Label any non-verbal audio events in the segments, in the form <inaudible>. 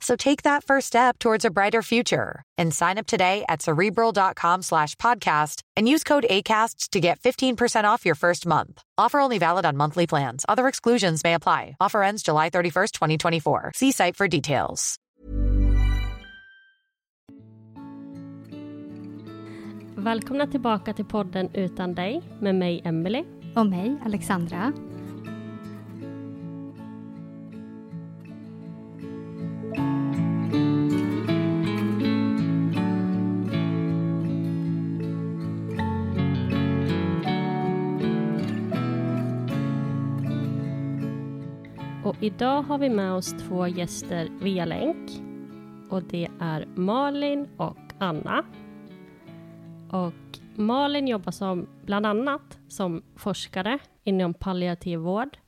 So take that first step towards a brighter future and sign up today at cerebral.com slash podcast and use code ACAST to get 15% off your first month. Offer only valid on monthly plans. Other exclusions may apply. Offer ends July 31st, 2024. See site for details. Välkomna tillbaka till podden Utan dig med mig Emelie. Och mig, Alexandra. Idag har vi med oss två gäster via länk. Och det är Malin och Anna. Och Malin jobbar som, bland annat som forskare inom palliativ vård.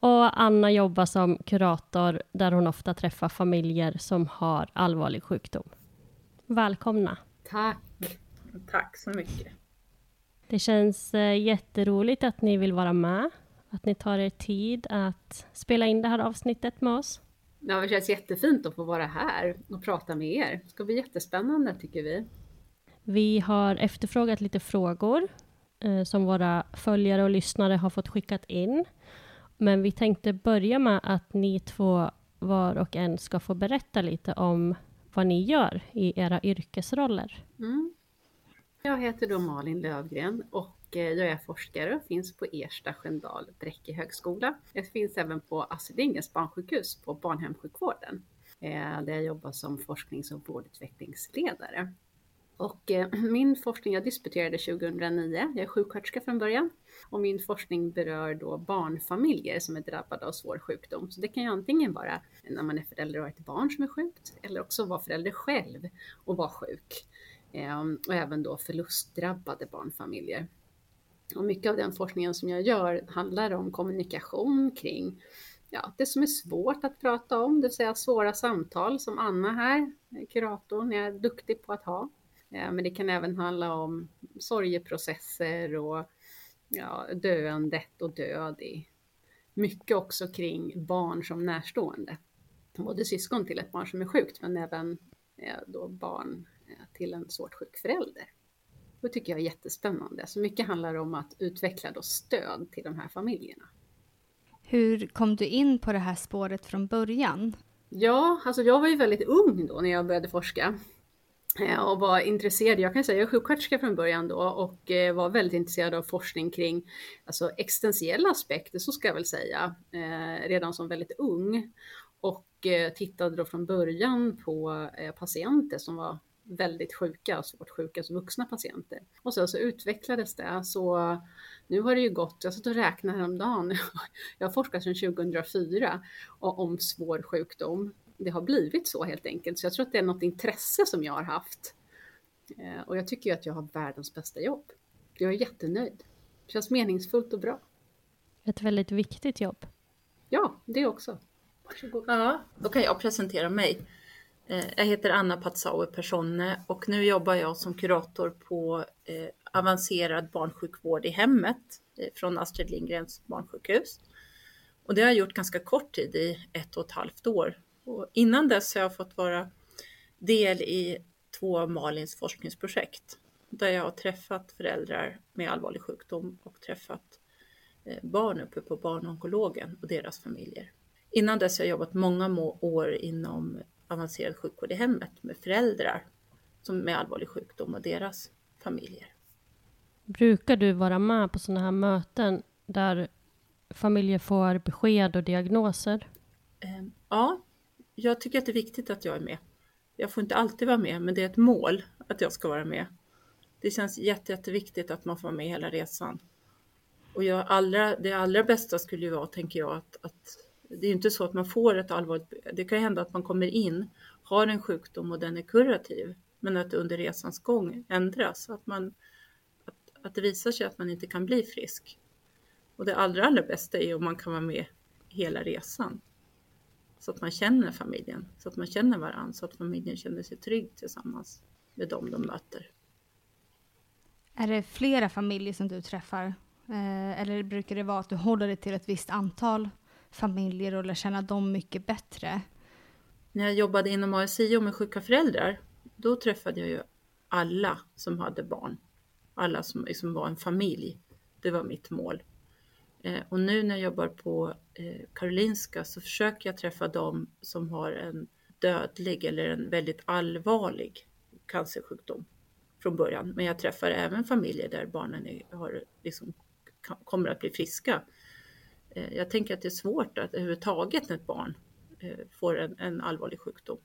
Och Anna jobbar som kurator där hon ofta träffar familjer som har allvarlig sjukdom. Välkomna! Tack. Tack så mycket. Det känns eh, jätteroligt att ni vill vara med. Att ni tar er tid att spela in det här avsnittet med oss. Ja, det känns jättefint att få vara här och prata med er. Det ska bli jättespännande tycker vi. Vi har efterfrågat lite frågor eh, som våra följare och lyssnare har fått skickat in. Men vi tänkte börja med att ni två var och en ska få berätta lite om vad ni gör i era yrkesroller. Mm. Jag heter då Malin Lövgren och Eh, jag är forskare och finns på Ersta Sköndal Bräcke högskola. Jag finns även på Astrid Lindgrens barnsjukhus på barnhemsjukvården eh, där jag jobbar som forsknings och vårdutvecklingsledare. Och eh, <clears throat> min forskning, jag disputerade 2009, jag är sjuksköterska från början. Och min forskning berör då barnfamiljer som är drabbade av svår sjukdom. Så det kan ju antingen vara när man är förälder och har ett barn som är sjukt, eller också vara förälder själv och vara sjuk. Ehm, och även då förlustdrabbade barnfamiljer. Och mycket av den forskningen som jag gör handlar om kommunikation kring ja, det som är svårt att prata om, det vill säga svåra samtal som Anna här, kuratorn, är duktig på att ha. Eh, men det kan även handla om sorgeprocesser och ja, döendet och död i mycket också kring barn som närstående. Både syskon till ett barn som är sjukt men även eh, då barn eh, till en svårt sjuk förälder. Det tycker jag är jättespännande. Så mycket handlar om att utveckla då stöd till de här familjerna. Hur kom du in på det här spåret från början? Ja, alltså jag var ju väldigt ung då när jag började forska. Eh, och var intresserad, jag kan säga jag är sjuksköterska från början då och eh, var väldigt intresserad av forskning kring alltså existentiella aspekter, så ska jag väl säga, eh, redan som väldigt ung. Och tittade då från början på patienter som var väldigt sjuka, svårt sjuka, som vuxna patienter. Och sen så utvecklades det, så nu har det ju gått, jag satt och räknade häromdagen, <laughs> jag har forskat sedan 2004 om svår sjukdom det har blivit så helt enkelt. Så jag tror att det är något intresse som jag har haft. Eh, och jag tycker ju att jag har världens bästa jobb. Jag är jättenöjd. Det känns meningsfullt och bra. Ett väldigt viktigt jobb. Ja, det också. Varsågod. Ja, då kan jag presentera mig. Eh, jag heter Anna Patsaue Personne och nu jobbar jag som kurator på eh, avancerad barnsjukvård i hemmet eh, från Astrid Lindgrens barnsjukhus. Och det har jag gjort ganska kort tid, i ett och ett halvt år. Och innan dess har jag fått vara del i två av Malins forskningsprojekt där jag har träffat föräldrar med allvarlig sjukdom och träffat barn uppe på barnonkologen och deras familjer. Innan dess har jag jobbat många år inom avancerad sjukvård i hemmet med föräldrar som med allvarlig sjukdom och deras familjer. Brukar du vara med på sådana här möten där familjer får besked och diagnoser? Ehm, ja, jag tycker att det är viktigt att jag är med. Jag får inte alltid vara med, men det är ett mål att jag ska vara med. Det känns jätte, jätteviktigt att man får vara med hela resan. Och jag allra, det allra bästa skulle ju vara, tänker jag, att, att det är ju inte så att man får ett allvarligt... Det kan hända att man kommer in, har en sjukdom och den är kurativ, men att det under resans gång ändras. Att, man, att, att det visar sig att man inte kan bli frisk. Och det allra, allra bästa är om man kan vara med hela resan. Så att man känner familjen, så att man känner varandra, så att familjen känner sig trygg tillsammans med dem de möter. Är det flera familjer som du träffar? Eh, eller brukar det vara att du håller dig till ett visst antal familjer och lär känna dem mycket bättre? När jag jobbade inom ASIO med sjuka föräldrar, då träffade jag ju alla som hade barn. Alla som liksom var en familj. Det var mitt mål. Eh, och nu när jag jobbar på eh, Karolinska så försöker jag träffa dem som har en dödlig eller en väldigt allvarlig cancersjukdom från början. Men jag träffar även familjer där barnen är, har, liksom, kommer att bli friska. Eh, jag tänker att det är svårt att överhuvudtaget när ett barn eh, får en, en allvarlig sjukdom.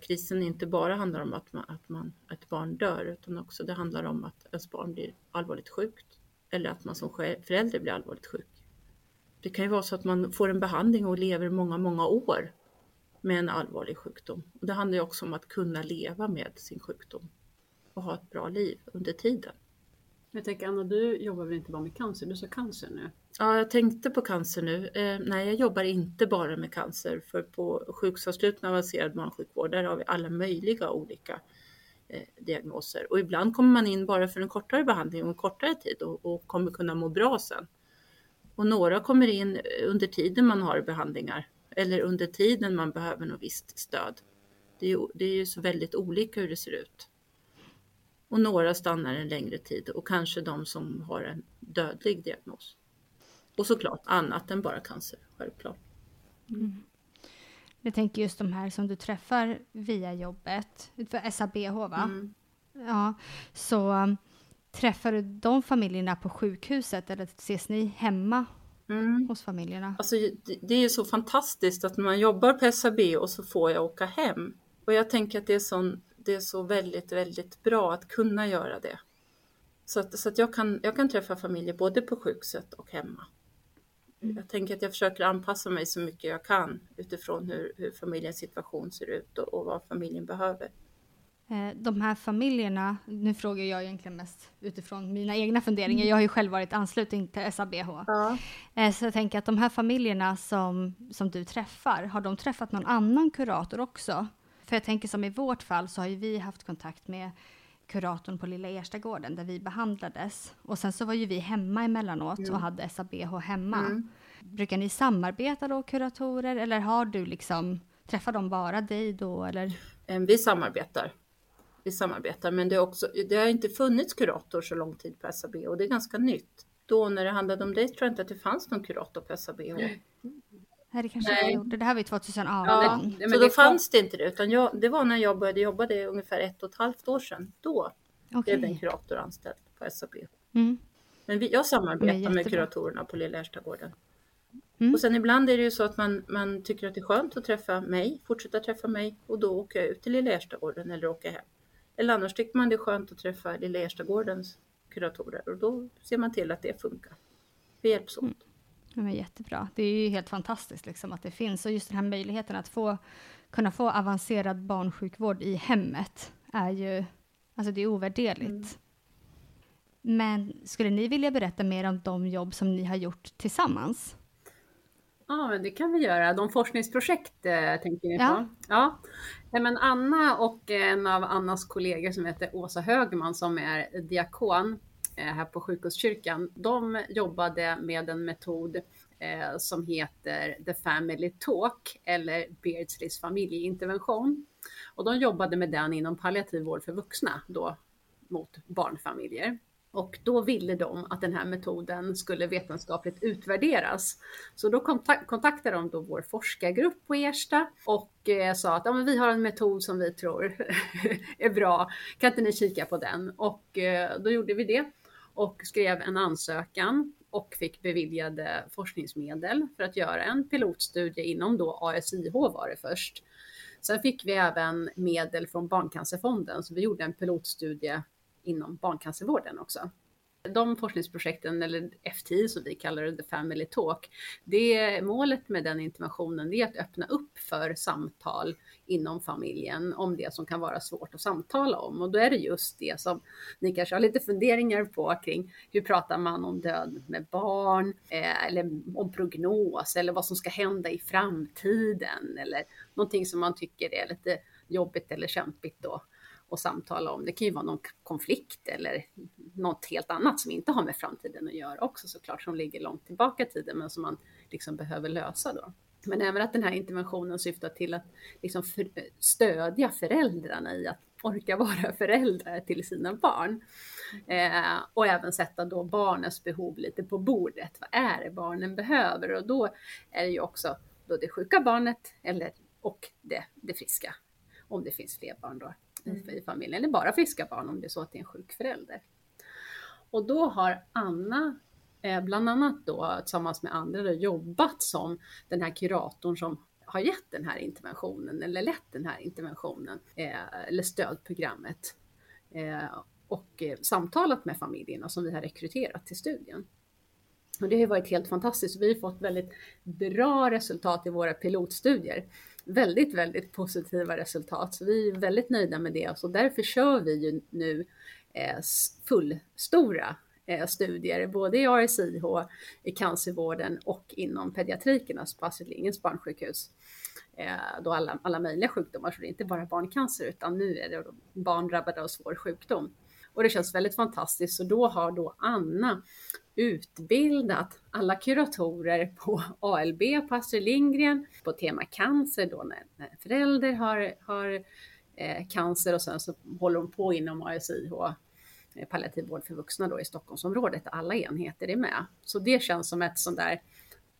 Krisen inte bara handlar om att, man, att man, ett barn dör utan också det handlar om att ens barn blir allvarligt sjukt eller att man som förälder blir allvarligt sjuk. Det kan ju vara så att man får en behandling och lever många, många år med en allvarlig sjukdom. Och det handlar ju också om att kunna leva med sin sjukdom och ha ett bra liv under tiden. Jag tänker Anna, du jobbar väl inte bara med cancer? Du sa cancer nu? Ja, jag tänkte på cancer nu. Eh, nej, jag jobbar inte bara med cancer, för på sjuksavslutning avancerad barnsjukvård, där har vi alla möjliga olika eh, diagnoser. Och ibland kommer man in bara för en kortare behandling och en kortare tid och, och kommer kunna må bra sen. Och några kommer in under tiden man har behandlingar eller under tiden man behöver något visst stöd. Det är, ju, det är ju så väldigt olika hur det ser ut. Och några stannar en längre tid och kanske de som har en dödlig diagnos. Och såklart annat än bara cancer, självklart. Mm. Jag tänker just de här som du träffar via jobbet, för SABH va? Mm. Ja, så Träffar du de familjerna på sjukhuset eller ses ni hemma mm. hos familjerna? Alltså, det är ju så fantastiskt att man jobbar på SAB och så får jag åka hem. Och jag tänker att det är, sån, det är så väldigt, väldigt bra att kunna göra det. Så att, så att jag, kan, jag kan träffa familjer både på sjukhuset och hemma. Mm. Jag tänker att jag försöker anpassa mig så mycket jag kan utifrån hur, hur familjens situation ser ut och, och vad familjen behöver. Eh, de här familjerna, nu frågar jag egentligen mest utifrån mina egna funderingar, jag har ju själv varit ansluten till SABH. Ja. Eh, så jag tänker att de här familjerna som, som du träffar, har de träffat någon annan kurator också? För jag tänker som i vårt fall så har ju vi haft kontakt med kuratorn på Lilla Erstagården där vi behandlades. Och sen så var ju vi hemma emellanåt mm. och hade SABH hemma. Mm. Brukar ni samarbeta då kuratorer eller har du liksom, träffar de bara dig då eller? Vi samarbetar vi samarbetar. Men det, är också, det har inte funnits kurator så lång tid på SAB och det är ganska nytt. Då när det handlade om dig tror jag inte att det fanns någon kurator på SAB. Nej, det kanske Nej. gjorde. Det här var ju 2018. Ja, det, så då det fanns det inte det, utan jag, det var när jag började jobba, det ungefär ett och ett halvt år sedan. Då okay. blev en kurator anställd på SAB. Mm. Men vi, jag samarbetar med kuratorerna på Lilla Erstagården. Mm. Och sen ibland är det ju så att man, man tycker att det är skönt att träffa mig, fortsätta träffa mig och då åker jag ut till Lilla Erstagården eller åker hem. Eller annars tycker man det är skönt att träffa Lilla Erstagårdens kuratorer och då ser man till att det funkar. Vi hjälps åt. Mm. Ja, men jättebra. Det är ju helt fantastiskt liksom att det finns och just den här möjligheten att få kunna få avancerad barnsjukvård i hemmet är ju alltså det är ovärderligt. Mm. Men skulle ni vilja berätta mer om de jobb som ni har gjort tillsammans? Ja, men det kan vi göra. De forskningsprojekt eh, tänker ni ja. på? Ja. Men Anna och en av Annas kollegor som heter Åsa Högman som är diakon eh, Eh, här på sjukhuskyrkan, de jobbade med en metod eh, som heter The Family Talk eller Beardsleys familjeintervention. Och de jobbade med den inom palliativ vård för vuxna då mot barnfamiljer. Och då ville de att den här metoden skulle vetenskapligt utvärderas. Så då kontaktade de då vår forskargrupp på Ersta och eh, sa att ja, men vi har en metod som vi tror <laughs> är bra. Kan inte ni kika på den? Och eh, då gjorde vi det och skrev en ansökan och fick beviljade forskningsmedel för att göra en pilotstudie inom då ASIH var det först. Sen fick vi även medel från Barncancerfonden så vi gjorde en pilotstudie inom barncancervården också. De forskningsprojekten, eller FTI som vi kallar det, The Family Talk, det målet med den interventionen det är att öppna upp för samtal inom familjen om det som kan vara svårt att samtala om. Och då är det just det som ni kanske har lite funderingar på kring hur pratar man om död med barn eh, eller om prognos eller vad som ska hända i framtiden eller någonting som man tycker är lite jobbigt eller kämpigt då och samtala om. Det kan ju vara någon konflikt eller något helt annat som inte har med framtiden att göra också såklart, som ligger långt tillbaka i tiden men som man liksom behöver lösa då. Men även att den här interventionen syftar till att liksom för, stödja föräldrarna i att orka vara <laughs> föräldrar till sina barn. Eh, och även sätta då barnens behov lite på bordet. Vad är det barnen behöver? Och då är det ju också då det sjuka barnet eller, och det, det friska, om det finns fler barn då mm. i familjen, eller bara friska barn om det är så att det är en sjuk förälder. Och då har Anna Eh, bland annat då tillsammans med andra då, jobbat som den här kuratorn som har gett den här interventionen eller lett den här interventionen eh, eller stödprogrammet eh, och eh, samtalat med familjerna som vi har rekryterat till studien. Och det har varit helt fantastiskt. Vi har fått väldigt bra resultat i våra pilotstudier väldigt, väldigt positiva resultat. Så vi är väldigt nöjda med det. Så därför kör vi ju nu eh, fullstora Eh, studier, både i RSIH, i cancervården och inom pediatriken, alltså på Astrid Lindgrens barnsjukhus. Eh, då alla, alla möjliga sjukdomar, så det är inte bara barncancer utan nu är det barn drabbade av svår sjukdom. Och det känns väldigt fantastiskt. Så då har då Anna utbildat alla kuratorer på ALB på Astrid Lindgren, på tema cancer då när, när förälder har, har eh, cancer och sen så håller hon på inom ASIH Eh, palliativ vård för vuxna då i Stockholmsområdet, alla enheter är med. Så det känns som ett sånt där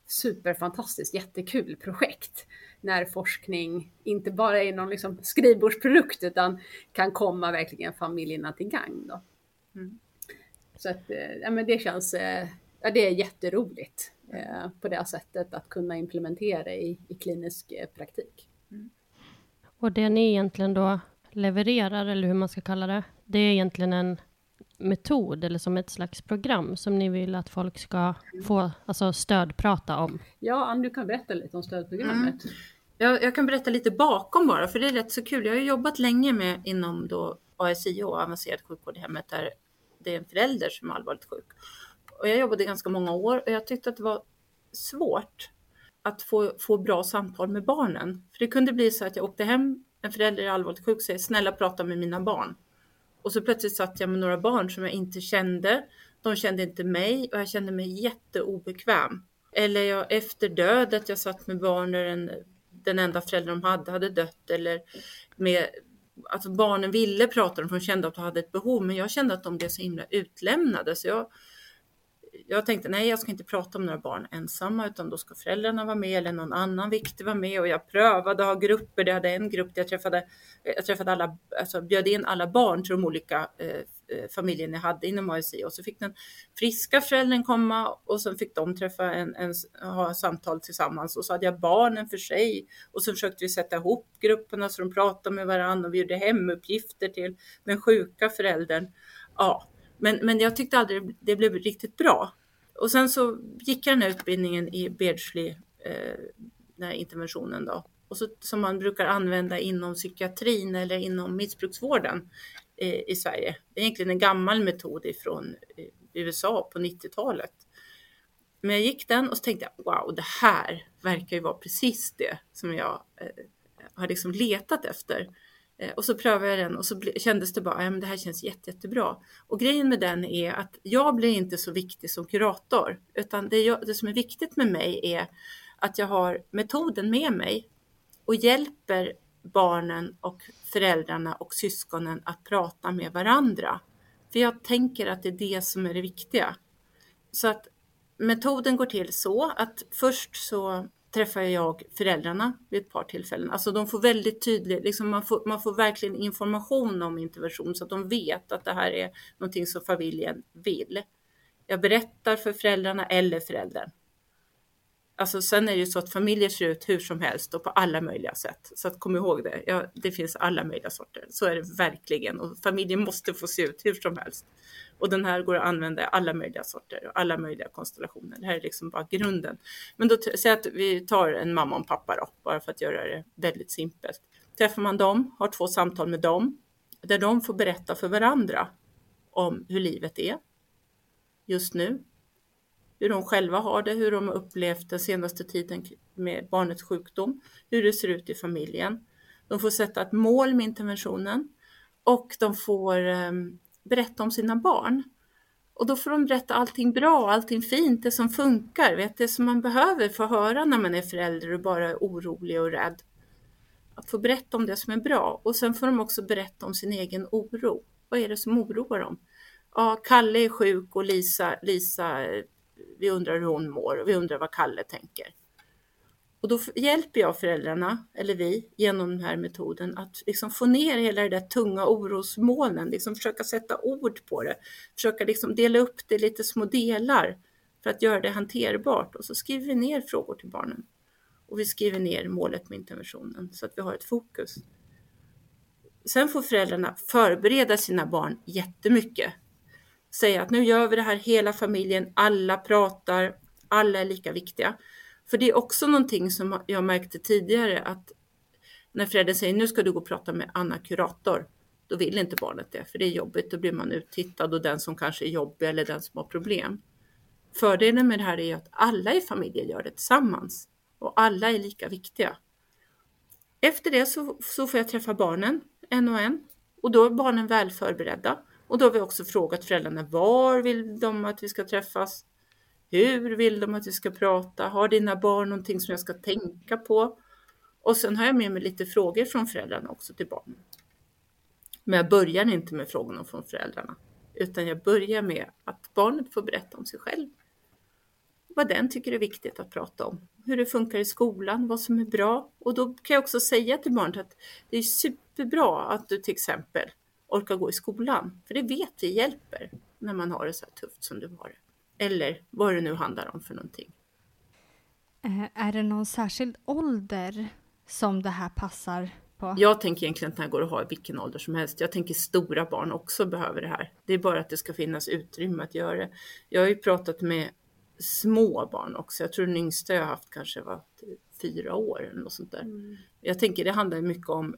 superfantastiskt, jättekul projekt när forskning inte bara är någon liksom skrivbordsprodukt utan kan komma verkligen familjerna till gagn. Då. Mm. Så att, eh, ja, men det känns, eh, ja, det är jätteroligt eh, på det sättet att kunna implementera i, i klinisk praktik. Mm. Och det ni egentligen då levererar, eller hur man ska kalla det, det är egentligen en metod eller som ett slags program som ni vill att folk ska få alltså stödprata om? Ja, Ann, du kan berätta lite om stödprogrammet. Mm. Jag, jag, kan berätta lite bakom bara, för det är rätt så kul. Jag har jobbat länge med inom då ASIH, avancerad sjukvård i hemmet, där det är en förälder som är allvarligt sjuk. Och jag jobbade ganska många år och jag tyckte att det var svårt att få, få bra samtal med barnen. För det kunde bli så att jag åkte hem, en förälder är allvarligt sjuk, säger snälla prata med mina barn. Och så plötsligt satt jag med några barn som jag inte kände. De kände inte mig och jag kände mig jätteobekväm. Eller jag, efter dödet, jag satt med barn där den, den enda föräldern de hade hade dött. Eller med, alltså barnen ville prata, de kände att de hade ett behov, men jag kände att de blev så himla utlämnade. Så jag, jag tänkte nej, jag ska inte prata om några barn ensamma, utan då ska föräldrarna vara med eller någon annan viktig vara med. Och jag prövade att ha grupper. Det hade en grupp där jag träffade, jag träffade alla, alltså bjöd in alla barn till de olika eh, eh familjerna jag hade inom ASI och så fick den friska föräldern komma och så fick de träffa en, en, ha samtal tillsammans och så hade jag barnen för sig och så försökte vi sätta ihop grupperna så de pratade med varandra och vi gjorde hemuppgifter till den sjuka föräldern. Ja, men, men jag tyckte aldrig det blev riktigt bra. Och sen så gick jag den här utbildningen i Beardsley, eh, den här interventionen då. Och så, som man brukar använda inom psykiatrin eller inom missbruksvården eh, i Sverige. Det är egentligen en gammal metod ifrån eh, USA på 90-talet. men jag gick den och så tänkte jag, wow, det här verkar ju vara precis det som jag eh, har liksom letat efter. Eh, och så prövade jag den och så kändes det bara, ja men det här känns jätte, jättebra. Och grejen med den är att jag blir inte så viktig som kurator, utan det, jag, det som är viktigt med mig är att jag har metoden med mig och hjälper barnen och föräldrarna och syskonen att prata med varandra. För jag tänker att det är det som är det viktiga. Så att metoden går till så att först så träffar jag föräldrarna vid ett par tillfällen. Alltså de får väldigt tydligt, liksom man, får, man får verkligen information om intervention så att de vet att det här är någonting som familjen vill. Jag berättar för föräldrarna eller föräldern Alltså sen är det ju så att familjer ser ut hur som helst och på alla möjliga sätt. Så att kom ihåg det, ja, det finns alla möjliga sorter. Så är det verkligen och familjen måste få se ut hur som helst. Och den här går att använda i alla möjliga sorter och alla möjliga konstellationer. Det här är liksom bara grunden. Men då säg att vi tar en mamma och en pappa då, bara för att göra det väldigt simpelt. Träffar man dem, har två samtal med dem, där de får berätta för varandra om hur livet är just nu, hur de själva har det, hur de har upplevt den senaste tiden med barnets sjukdom, hur det ser ut i familjen. De får sätta ett mål med interventionen och de får ehm, berätta om sina barn. Och då får de berätta allting bra, allting fint, det som funkar, vet, det som man behöver få höra när man är förälder och bara är orolig och rädd. Att få berätta om det som är bra och sen får de också berätta om sin egen oro. Vad är det som oroar dem? Ja, Kalle är sjuk och Lisa, Lisa vi undrar hur hon mår och vi undrar vad Kalle tänker. Och då hjälper jag föräldrarna, eller vi, genom den här metoden att liksom få ner hela det där tunga orosmolnen, liksom försöka sätta ord på det, försöka liksom dela upp det i lite små delar för att göra det hanterbart. Och så skriver vi ner frågor till barnen. Och vi skriver ner målet med interventionen så att vi har ett fokus. Sen får föräldrarna förbereda sina barn jättemycket säga att nu gör vi det här hela familjen, alla pratar, alla är lika viktiga. För det är också någonting som jag märkte tidigare att när föräldern säger nu ska du gå och prata med Anna kurator, då vill inte barnet det, för det är jobbigt, då blir man uttittad och den som kanske är jobbig eller den som har problem. Fördelen med det här är att alla i familjen gör det tillsammans och alla är lika viktiga. Efter det så, så får jag träffa barnen en och en och då är barnen väl förberedda. Och då har vi också frågat föräldrarna var vill de att vi ska träffas? Hur vill de att vi ska prata? Har dina barn någonting som jag ska tänka på? Och sen har jag med mig lite frågor från föräldrarna också till barnen. Men jag börjar inte med frågorna från föräldrarna, utan jag börjar med att barnet får berätta om sig själv. Vad den tycker är viktigt att prata om, hur det funkar i skolan, vad som är bra. Och då kan jag också säga till barnet att det är superbra att du till exempel orka gå i skolan. För det vet vi hjälper när man har det så här tufft som du har det. Eller vad det nu handlar om för någonting. Eh, är det någon särskild ålder som det här passar på? Jag tänker egentligen att det här går att ha i vilken ålder som helst. Jag tänker stora barn också behöver det här. Det är bara att det ska finnas utrymme att göra det. Jag har ju pratat med små barn också. Jag tror den yngsta jag haft kanske var fyra år eller något sånt där. Mm. Jag tänker det handlar mycket om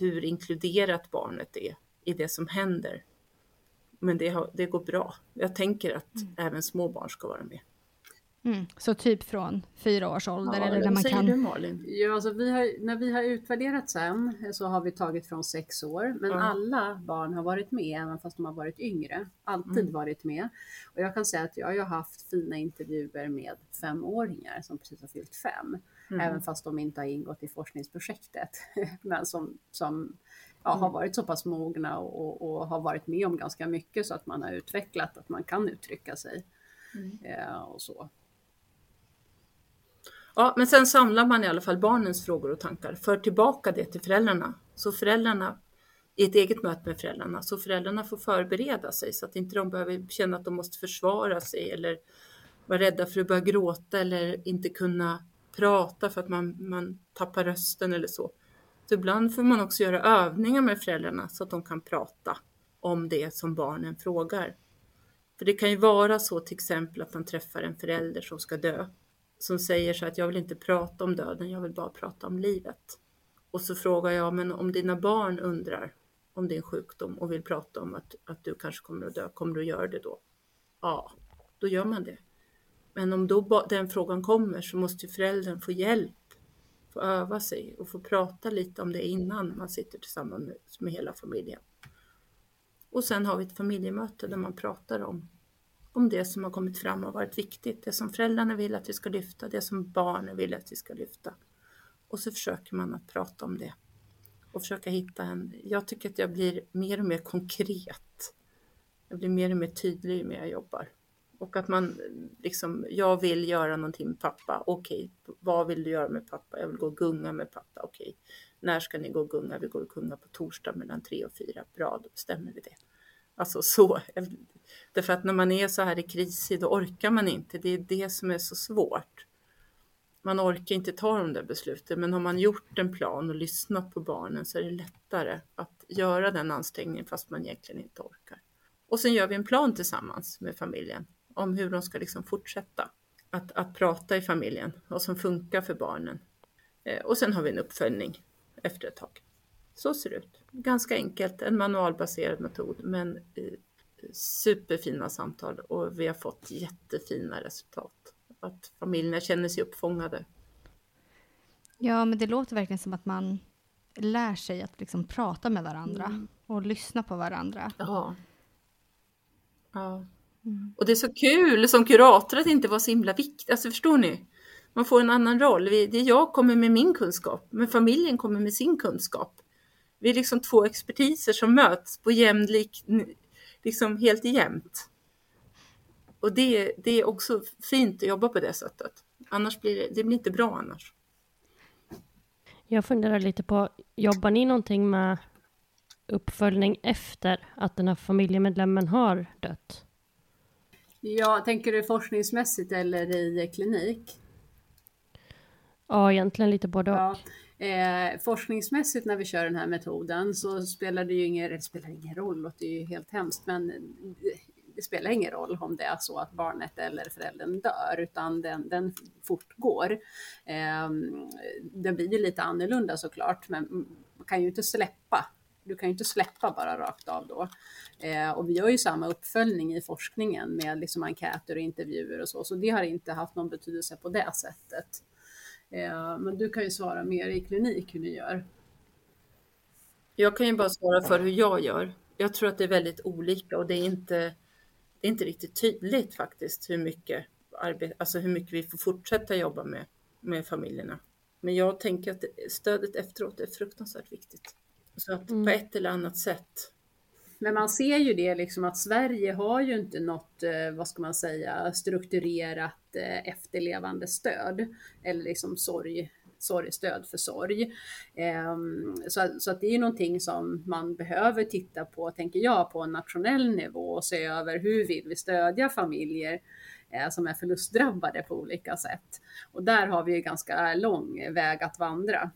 hur inkluderat barnet är i det som händer. Men det, har, det går bra. Jag tänker att mm. även små barn ska vara med. Mm. Så typ från fyra års ålder? Ja, eller när man säger kan... du Malin? Ja, alltså vi har, när vi har utvärderat sen så har vi tagit från sex år, men mm. alla barn har varit med, även fast de har varit yngre. Alltid mm. varit med. Och jag kan säga att jag har haft fina intervjuer med femåringar som precis har fyllt fem, mm. även fast de inte har ingått i forskningsprojektet, <laughs> men som, som ja, har mm. varit så pass mogna och, och, har varit med om ganska mycket så att man har utvecklat att man kan uttrycka sig. Mm. Eh, och så. Ja, men sen samlar man i alla fall barnens frågor och tankar, för tillbaka det till föräldrarna. Så föräldrarna, i ett eget möte med föräldrarna, så föräldrarna får förbereda sig så att inte de behöver känna att de måste försvara sig eller vara rädda för att börja gråta eller inte kunna prata för att man, man tappar rösten eller så. Så ibland får man också göra övningar med föräldrarna så att de kan prata om det som barnen frågar. För det kan ju vara så till exempel att man träffar en förälder som ska dö, som säger så att jag vill inte prata om döden, jag vill bara prata om livet. Och så frågar jag, men om dina barn undrar om din sjukdom och vill prata om att, att du kanske kommer att dö, kommer du att göra det då? Ja, då gör man det. Men om då den frågan kommer så måste föräldern få hjälp, få öva sig och få prata lite om det innan man sitter tillsammans med, med hela familjen. Och sen har vi ett familjemöte där man pratar om, om det som har kommit fram och varit viktigt. Det som föräldrarna vill att vi ska lyfta, det som barnen vill att vi ska lyfta. Och så försöker man att prata om det. Och försöka hitta en... Jag tycker att jag blir mer och mer konkret. Jag blir mer och mer tydlig ju mer jag jobbar. Och att man liksom, jag vill göra någonting med pappa. Okej, okay. vad vill du göra med pappa? Jag vill gå och gunga med pappa. Okej, okay. när ska ni gå och gunga? Vi går och gunga på torsdag mellan tre och fyra. Bra, då bestämmer vi det. Alltså så. <laughs> Därför att när man är så här i kris, då orkar man inte. Det är det som är så svårt. Man orkar inte ta de där besluten, men har man gjort en plan och lyssnat på barnen så är det lättare att göra den ansträngningen fast man egentligen inte orkar. Och sen gör vi en plan tillsammans med familjen om hur de ska liksom fortsätta att, att prata i familjen, vad som funkar för barnen. Eh, och sen har vi en uppföljning efter ett tag. Så ser det ut. Ganska enkelt, en manualbaserad metod, men eh, superfina samtal och vi har fått jättefina resultat. Att familjerna känner sig uppfångade. Ja, men det låter verkligen som att man lär sig att liksom prata med varandra mm. och lyssna på varandra. Ja. Ja. Mm. Och det är så kul som kurator att inte vara så himla viktigt. Alltså förstår ni? Man får en annan roll. Det är jag kommer med min kunskap, men familjen kommer med sin kunskap. Vi är liksom två expertiser som möts på jämlik, liksom helt jämnt. Och det, det är också fint att jobba på det sättet. Annars blir det, det blir inte bra annars. Jag funderar lite på, jobbar ni någonting med uppföljning efter att den här familjemedlemmen har dött? Ja, tänker du forskningsmässigt eller i klinik? Ja, egentligen lite både och. Ja. Eh, forskningsmässigt när vi kör den här metoden så spelar det ju ingen, det spelar ingen roll, och det är ju helt hemskt, men det spelar ingen roll om det är så att barnet eller föräldern dör, utan den, den fortgår. Eh, den blir ju lite annorlunda såklart, men man kan ju inte släppa du kan ju inte släppa bara rakt av då. Eh, och vi gör ju samma uppföljning i forskningen med liksom enkäter och intervjuer och så, så det har inte haft någon betydelse på det sättet. Eh, men du kan ju svara mer i klinik hur ni gör. Jag kan ju bara svara för hur jag gör. Jag tror att det är väldigt olika och det är inte, det är inte riktigt tydligt faktiskt hur mycket, arbete, alltså hur mycket vi får fortsätta jobba med, med familjerna. Men jag tänker att stödet efteråt är fruktansvärt viktigt. Så att mm. på ett eller annat sätt. Men man ser ju det liksom att Sverige har ju inte något, eh, vad ska man säga, strukturerat eh, efterlevande stöd eller liksom sorg, sorgstöd för sorg. Ehm, så, så att det är ju någonting som man behöver titta på, tänker jag, på en nationell nivå och se över hur vill vi stödja familjer eh, som är förlustdrabbade på olika sätt. Och där har vi ju ganska lång väg att vandra.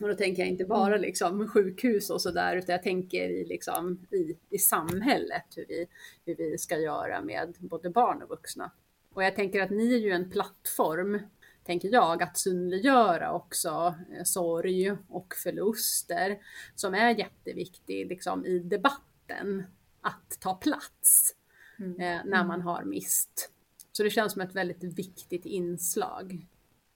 Och då tänker jag inte bara mm. liksom sjukhus och sådär, utan jag tänker i, liksom, i, i samhället hur vi, hur vi ska göra med både barn och vuxna. Och jag tänker att ni är ju en plattform, tänker jag, att synliggöra också eh, sorg och förluster som är jätteviktig liksom, i debatten, att ta plats mm. eh, när man har mist. Så det känns som ett väldigt viktigt inslag.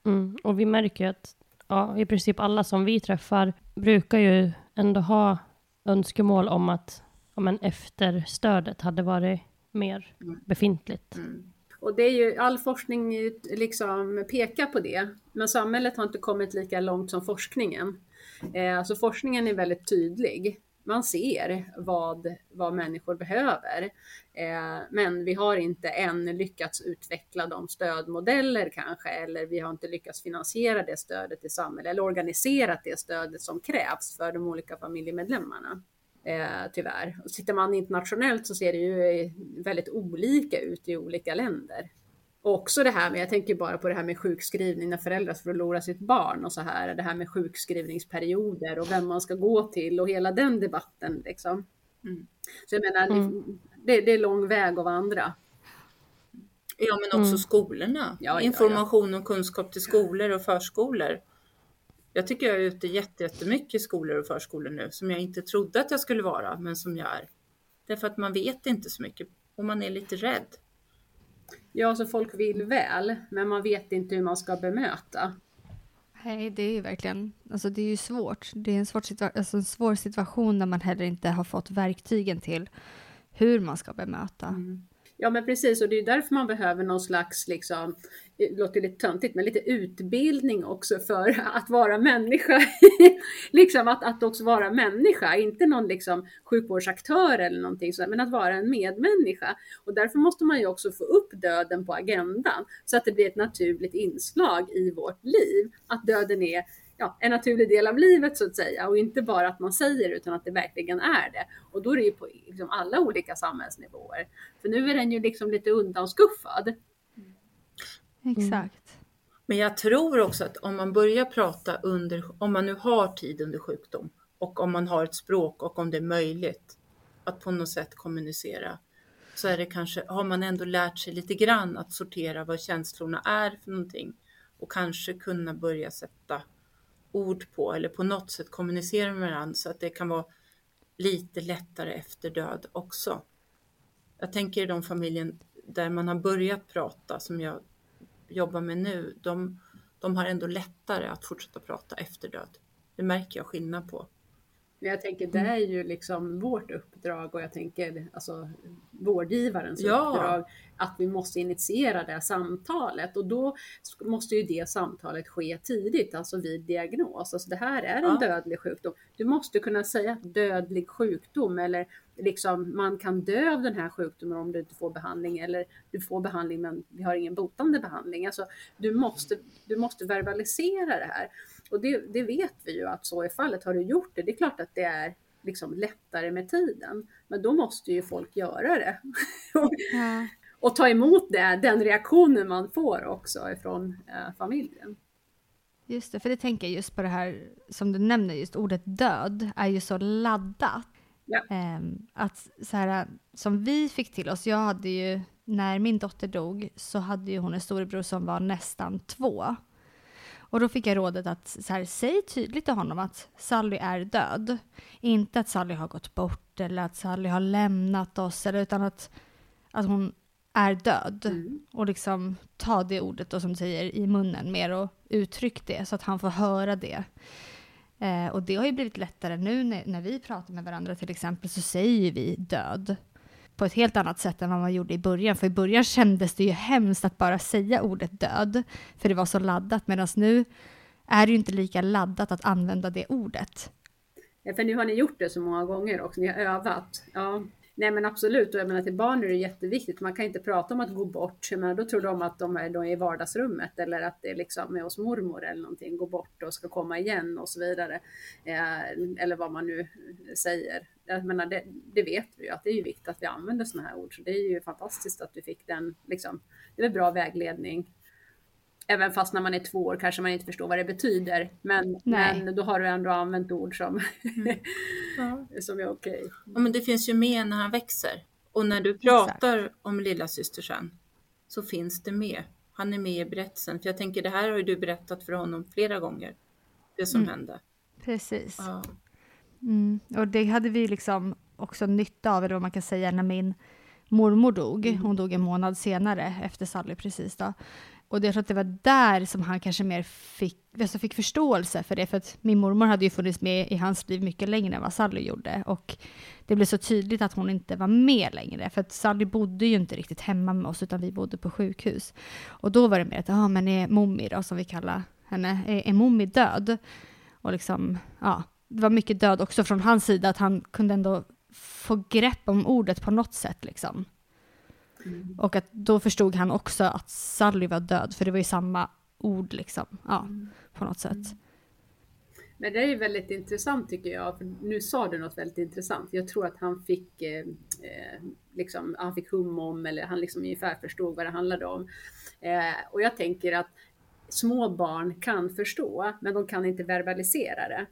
Mm. Och vi märker att ja, i princip alla som vi träffar brukar ju ändå ha önskemål om att ja, men efterstödet hade varit mer mm. befintligt. Mm. Och det är ju, all forskning liksom pekar på det, men samhället har inte kommit lika långt som forskningen. Eh, alltså forskningen är väldigt tydlig man ser vad, vad människor behöver. Eh, men vi har inte än lyckats utveckla de stödmodeller kanske, eller vi har inte lyckats finansiera det stödet i samhället, eller organiserat det stödet som krävs för de olika familjemedlemmarna. Eh, tyvärr. Och tittar man internationellt så ser det ju väldigt olika ut i olika länder. Och också det här med, jag tänker bara på det här med sjukskrivning när föräldrar förlorar sitt barn och så här, det här med sjukskrivningsperioder och vem man ska gå till och hela den debatten liksom. Mm. Så jag menar, mm. det, det, är lång väg att vandra. Ja, men också mm. skolorna. Ja, Information ja, ja. och kunskap till skolor och förskolor. Jag tycker jag är ute jättemycket i skolor och förskolor nu som jag inte trodde att jag skulle vara, men som jag är. Därför att man vet inte så mycket och man är lite rädd. Ja, så folk vill väl, men man vet inte hur man ska bemöta. Nej, det är ju verkligen, alltså det är ju svårt. Det är en svår, situa alltså en svår situation när man heller inte har fått verktygen till hur man ska bemöta. Mm. Ja men precis och det är därför man behöver någon slags, liksom, det låter lite töntigt, men lite utbildning också för <laughs> att vara människa. <laughs> liksom att, att också vara människa, inte någon liksom sjukvårdsaktör eller någonting sådär, men att vara en medmänniska. Och därför måste man ju också få upp döden på agendan så att det blir ett naturligt inslag i vårt liv. Att döden är ja, en naturlig del av livet så att säga och inte bara att man säger utan att det verkligen är det. Och då är det ju på liksom alla olika samhällsnivåer. För nu är den ju liksom lite undanskuffad. Mm. Exakt. Men jag tror också att om man börjar prata under, om man nu har tid under sjukdom och om man har ett språk och om det är möjligt att på något sätt kommunicera så är det kanske, har man ändå lärt sig lite grann att sortera vad känslorna är för någonting och kanske kunna börja sätta ord på eller på något sätt kommunicera med varandra så att det kan vara lite lättare efter död också. Jag tänker i de familjen där man har börjat prata som jag jobbar med nu, de, de har ändå lättare att fortsätta prata efter död. Det märker jag skillnad på. Jag tänker det är ju liksom vårt uppdrag och jag tänker alltså vårdgivarens ja. uppdrag att vi måste initiera det samtalet och då måste ju det samtalet ske tidigt, alltså vid diagnos. Alltså det här är en ja. dödlig sjukdom. Du måste kunna säga dödlig sjukdom eller liksom man kan dö av den här sjukdomen om du inte får behandling eller du får behandling men vi har ingen botande behandling. Alltså du måste, du måste verbalisera det här. Och det, det vet vi ju att så är fallet. Har du gjort det, det är klart att det är liksom lättare med tiden. Men då måste ju folk göra det. <laughs> Ja. och ta emot det, den reaktionen man får också ifrån eh, familjen. Just det, för det tänker jag just på det här som du nämner, just ordet död är ju så laddat. Ja. Um, att så här, som vi fick till oss, jag hade ju, när min dotter dog så hade ju hon en storebror som var nästan två. Och då fick jag rådet att så här, säg tydligt till honom att Sally är död. Inte att Sally har gått bort eller att Sally har lämnat oss, eller, utan att, att hon är död. Mm. Och liksom ta det ordet då, som du säger i munnen mer och uttryck det så att han får höra det. Eh, och det har ju blivit lättare nu när, när vi pratar med varandra till exempel så säger vi död på ett helt annat sätt än vad man gjorde i början. För i början kändes det ju hemskt att bara säga ordet död, för det var så laddat, medan nu är det ju inte lika laddat att använda det ordet. Ja, för nu har ni gjort det så många gånger också, ni har övat. Ja. Nej men absolut, och jag menar till barn är det jätteviktigt. Man kan inte prata om att gå bort. Jag menar, då tror de att de är, de är i vardagsrummet eller att det är liksom med hos mormor eller någonting. Gå bort och ska komma igen och så vidare. Eh, eller vad man nu säger. Jag menar, det, det, vet vi ju att det är ju viktigt att vi använder sådana här ord. Så det är ju fantastiskt att du fick den, liksom, det är bra vägledning. Även fast när man är två år kanske man inte förstår vad det betyder. Men, men då har du ändå använt ord som, mm. ja. <laughs> som är okej. Okay. Ja, men det finns ju med när han växer. Och när du pratar Exakt. om lilla syster sen så finns det med. Han är med i berättelsen. För jag tänker det här har ju du berättat för honom flera gånger. Det som mm. hände. Precis. Ja. Mm. Och det hade vi liksom också nytta av, eller vad man kan säga, när min mormor dog. Mm. Hon dog en månad senare, efter Sally precis då. Och jag tror att det var där som han kanske mer fick, alltså fick förståelse för det, för att min mormor hade ju funnits med i hans liv mycket längre än vad Sally gjorde. Och det blev så tydligt att hon inte var med längre, för att Sally bodde ju inte riktigt hemma med oss, utan vi bodde på sjukhus. Och då var det mer att, ja men är Mommi då, som vi kallar henne, är, är Mommi död? Och liksom, ja, det var mycket död också från hans sida, att han kunde ändå få grepp om ordet på något sätt liksom. Mm. Och att då förstod han också att Sally var död, för det var ju samma ord liksom, ja, mm. på något sätt. Mm. Men det är ju väldigt intressant tycker jag, för nu sa du något väldigt intressant. Jag tror att han fick, eh, eh, liksom, han fick hum om, eller han liksom ungefär förstod vad det handlade om. Eh, och jag tänker att små barn kan förstå, men de kan inte verbalisera det.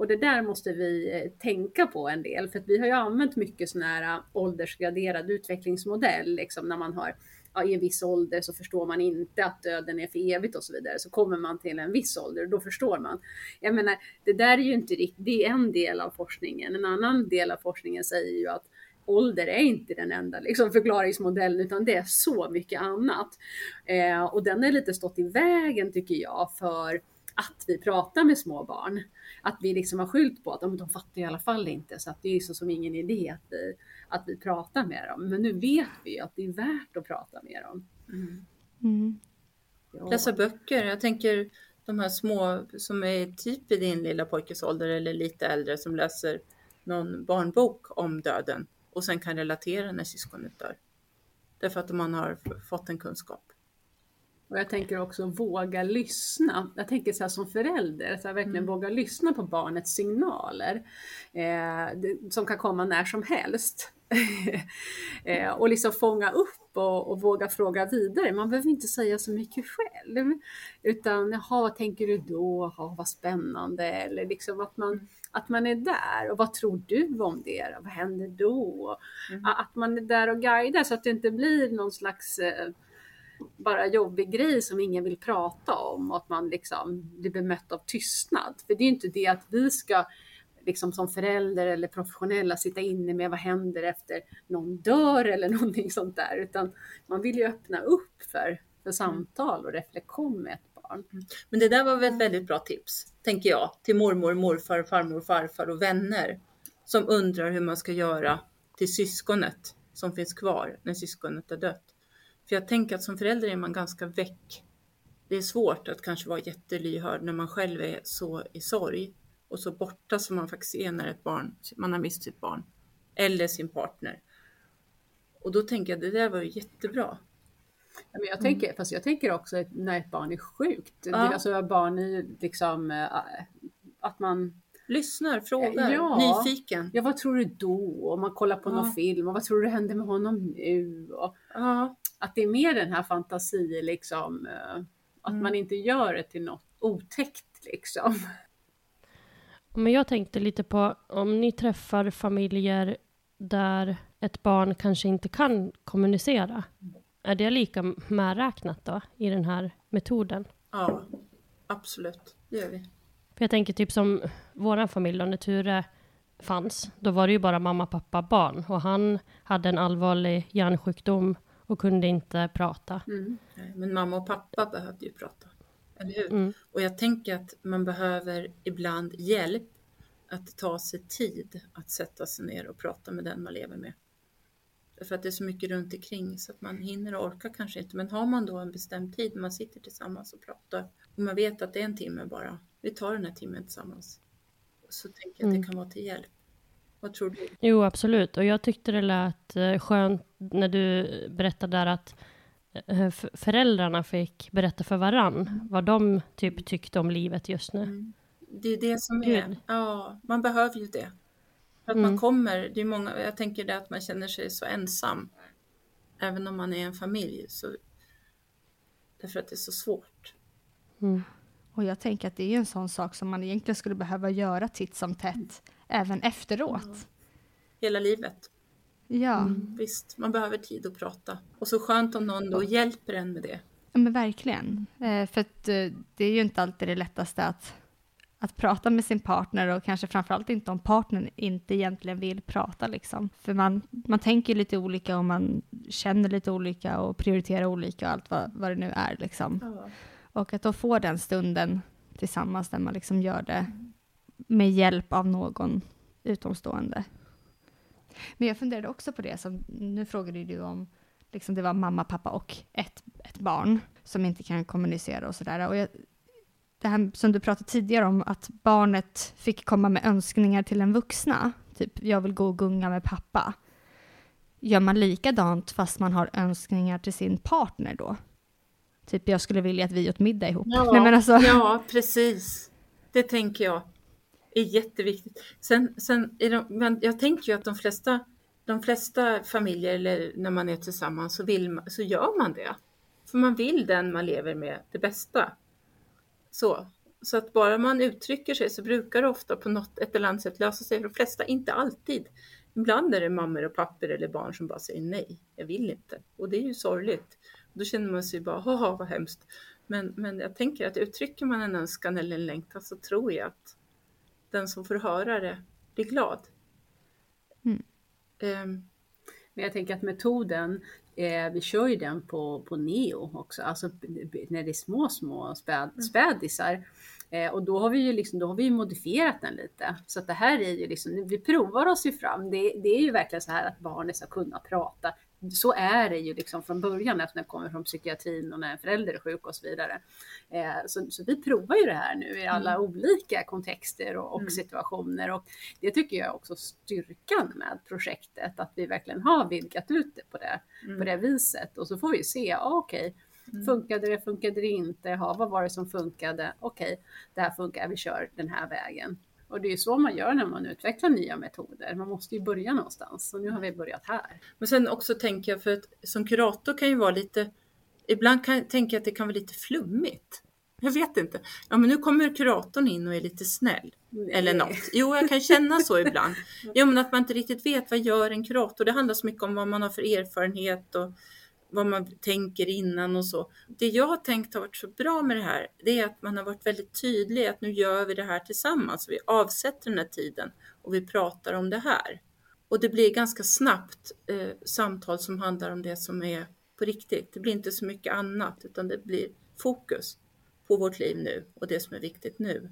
Och det där måste vi eh, tänka på en del, för att vi har ju använt mycket sån här eh, åldersgraderad utvecklingsmodell, liksom när man har ja, i en viss ålder så förstår man inte att döden är för evigt och så vidare. Så kommer man till en viss ålder och då förstår man. Jag menar, det där är ju inte riktigt, det är en del av forskningen. En annan del av forskningen säger ju att ålder är inte den enda liksom, förklaringsmodellen utan det är så mycket annat. Eh, och den har lite stått i vägen tycker jag för att vi pratar med små barn. Att vi liksom har skyllt på att de, de fattar i alla fall inte så att det är så som ingen idé att vi, att vi pratar med dem. Men nu vet vi att det är värt att prata med dem. Mm. Mm. Ja. Läsa böcker. Jag tänker de här små som är typ i din lilla pojkes ålder eller lite äldre som läser någon barnbok om döden och sen kan relatera när syskonet dör. Därför att man har fått en kunskap. Och jag tänker också våga lyssna. Jag tänker så här som förälder, så här, verkligen Mm. våga lyssna på barnets signaler. Eh, det, som kan komma när som helst. <laughs> eh, och liksom fånga upp och, och våga fråga vidare. Man behöver inte säga så mycket själv. Utan, jaha, vad tänker du då? Jaha, vad spännande. Eller liksom att man, att man är där. Och vad tror du om det? Vad händer då? Att man är där och guidar så att det inte blir någon slags eh, bara jobbig grej som ingen vill prata om och att man liksom blir bemött av tystnad. För det är ju inte det att vi ska liksom som förälder eller professionella sitta inne med vad händer efter någon dör eller <laughs> någonting sånt där, utan man vill ju öppna upp för, för samtal och reflektion med ett barn. Mm. Men det där var väl ett väldigt bra tips, tänker jag, till mormor, morfar, farmor, farfar och vänner som undrar hur man ska göra till syskonet som finns kvar när syskonet är dött. För jag tänker att som förälder är man ganska väck. Det är svårt att kanske vara jättelyhörd när man själv är så i sorg och så borta som man faktiskt är när ett barn, man har mist sitt barn eller sin partner. Och då tänker jag, det där var ju jättebra. Men jag tänker, Fast jag tänker också när ett barn är sjukt, Ja. alltså barn är liksom eh, att man Lyssnar, frågar, Ja. nyfiken. Ja, vad tror du då? Och man kollar på någon Ja. film och vad tror du händer med honom nu? Och Ja, att det är mer den här fantasi liksom, eh, att Mm. man inte gör det till något otäckt liksom. <laughs> Men jag tänkte lite på om ni träffar familjer där ett barn kanske inte kan kommunicera. Är det lika medräknat då i den här metoden? ja, absolut, det gör vi. För jag tänker typ som våran familj då, när Ture fanns, då var det ju bara mamma, pappa, barn. Och han hade en allvarlig hjärnsjukdom och kunde inte prata. Nej, Men mamma och pappa behövde ju prata. Eller hur? Mm. Och jag tänker att man behöver ibland hjälp att ta sig tid att sätta sig ner och prata med den man lever med. Därför att det är så mycket runt omkring så att man hinner och orkar kanske inte. Men har man då en bestämd tid man sitter tillsammans och pratar och man vet att det är en timme bara, vi tar den här timmen tillsammans. Så tänker jag att Mm. det kan vara till hjälp. Vad tror du? Jo, absolut. Och jag tyckte det lät eh, skönt när du berättade där att eh, föräldrarna fick berätta för varann vad de typ tyckte om livet just nu. Det är det som är, Gud. ja, man behöver ju det. För att Mm. man kommer, det är många, jag tänker det att man känner sig så ensam. Även om man är en familj. Så, därför att det är så svårt. Mm. Och jag tänker att det är en sån sak som man egentligen skulle behöva göra titt som tätt, även efteråt. Hela livet. Ja, Visst, man behöver tid att prata. Och så skönt om någon då hjälper en med det. ja, men verkligen. Eh, för att eh, det är ju inte alltid det lättaste att, att prata med sin partner och kanske framförallt inte om partnern inte egentligen vill prata liksom. För man, man tänker lite olika och man känner lite olika och prioriterar olika och allt vad, vad det nu är liksom. Ja. Och att då få den stunden tillsammans där man liksom gör det med hjälp av någon utomstående. Men jag funderade också på det, som, nu frågade du om liksom det var mamma, pappa och ett, ett barn som inte kan kommunicera och sådär. Och jag, det här som du pratade tidigare om, att barnet fick komma med önskningar till en vuxna. Typ, jag vill gå och gunga med pappa. Gör man likadant fast man har önskningar till sin partner då? Typ, jag skulle vilja att vi åt middag ihop. Ja, Nej, men alltså, ja, precis. Det tänker jag är jätteviktigt. Sen, sen är de, men jag tänker ju att de flesta, de flesta familjer, eller när man är tillsammans, så, vill man, så gör man det. För man vill den man lever med det bästa. Så, så att bara man uttrycker sig så brukar det ofta på något ett eller annat sätt lösa sig. För de flesta, inte alltid. Ibland är det mammor och papper eller barn som bara säger nej, jag vill inte. Och det är ju sorgligt. Då känner man sig bara, haha vad hemskt. Men, men jag tänker att uttrycker man en önskan eller en längtan så tror jag att den som får höra det blir glad. Mm. Ehm, Men jag tänker att metoden, eh, vi kör ju den på, på neo också, alltså när det är små, små späd, mm. spädisar. Eh, och då har vi ju liksom, då har vi modifierat den lite. Så att det här är ju liksom, vi provar oss ju fram. Det, det är ju verkligen så här att barnet ska kunna prata så är det ju liksom från början eftersom det kommer från psykiatrin och när en förälder är sjuk och så vidare. Eh, så, så, vi provar ju det här nu i alla mm. olika kontexter och, och mm. situationer och det tycker jag också styrkan med projektet, att vi verkligen har vidgat ut det på det, mm. på det viset och så får vi se, ah, okej, okay, Mm. Funkade det, funkade det inte? Ja, vad var det som funkade? Okej, okay, det här funkar, vi kör den här vägen. Och det är ju så man gör när man utvecklar nya metoder. Man måste ju börja någonstans och nu har vi börjat här. Men sen också tänker jag för att som kurator kan ju vara lite, ibland kan jag tänka att det kan vara lite flummigt. Jag vet inte. Ja, men nu kommer kuratorn in och är lite snäll. Nej. Eller något. Jo, jag kan känna så ibland. <laughs> Jo, men att man inte riktigt vet vad gör en kurator. Det handlar så mycket om vad man har för erfarenhet och vad man tänker innan och så. Det jag har tänkt har varit så bra med det här, det är att man har varit väldigt tydlig att nu gör vi det här tillsammans. Vi avsätter den här tiden och vi pratar om det här. Och det blir ganska snabbt eh, samtal som handlar om det som är på riktigt. Det blir inte så mycket annat utan det blir fokus på vårt liv nu och det som är viktigt nu.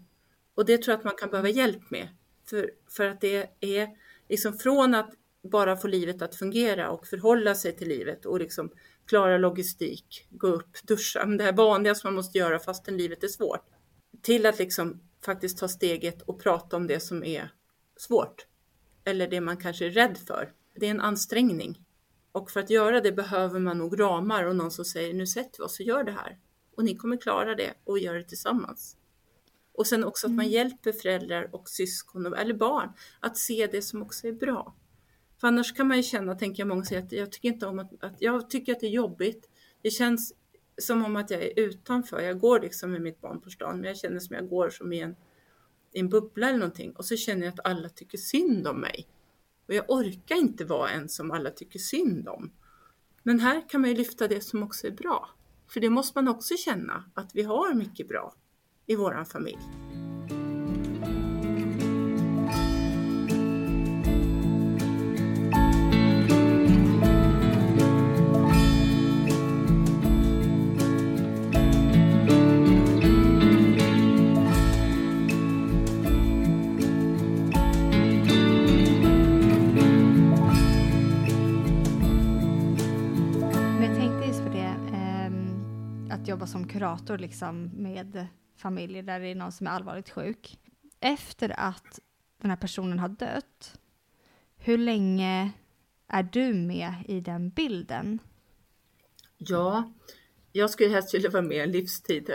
Och det tror jag att man kan behöva hjälp med. För, för att det är liksom från att bara få livet att fungera och förhålla sig till livet och liksom klara logistik, gå upp, duscha, det här vanliga som man måste göra fastän livet är svårt. Till att liksom faktiskt ta steget och prata om det som är svårt. Eller det man kanske är rädd för. Det är en ansträngning. Och för att göra det behöver man nog ramar och någon som säger nu sätter vi oss och gör det här. Och ni kommer klara det och göra det tillsammans. Och sen också att man mm. hjälper föräldrar och syskon eller barn att se det som också är bra. För annars kan man ju känna, tänker jag många säger, att jag tycker inte om att, att, jag tycker att det är jobbigt. Det känns som om att jag är utanför. Jag går liksom med mitt barn på stan, men jag känner som jag går som i en, i en bubbla eller någonting. Och så känner jag att alla tycker synd om mig. Och jag orkar inte vara en som alla tycker synd om. Men här kan man ju lyfta det som också är bra. För det måste man också känna, att vi har mycket bra i våran familj. Som kurator liksom med familjer där det är någon som är allvarligt sjuk. Efter att den här personen har dött, hur länge är du med i den bilden? Ja, jag skulle helst vilja vara med livstid.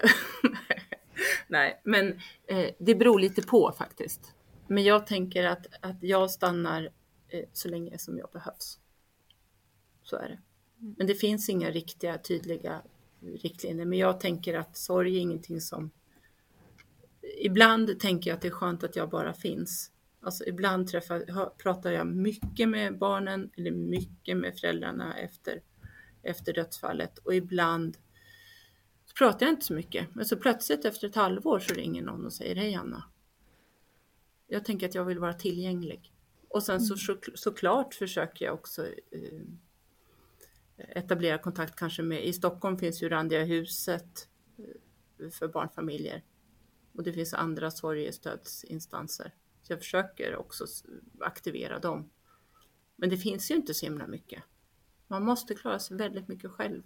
<laughs> Nej, men eh, det beror lite på faktiskt. Men jag tänker att, att jag stannar eh, så länge som jag behövs. Så är det. Mm. Men det finns inga riktiga tydliga riktlinjer. Men jag tänker att sorg är ingenting som... Ibland tänker jag att det är skönt att jag bara finns. Alltså ibland träffar, pratar jag mycket med barnen eller mycket med föräldrarna efter, efter dödsfallet och ibland så pratar jag inte så mycket. Men så plötsligt efter ett halvår så ringer någon och säger Hej Anna. Jag tänker att jag vill vara tillgänglig. Och sen så, så såklart försöker jag också eh, etablera kontakt kanske med, i Stockholm finns ju Randiga huset eh, för barnfamiljer och det finns andra sorgestödsinstanser. Så jag försöker också aktivera dem. Men det finns ju inte så himla mycket. Man måste klara sig väldigt mycket själv.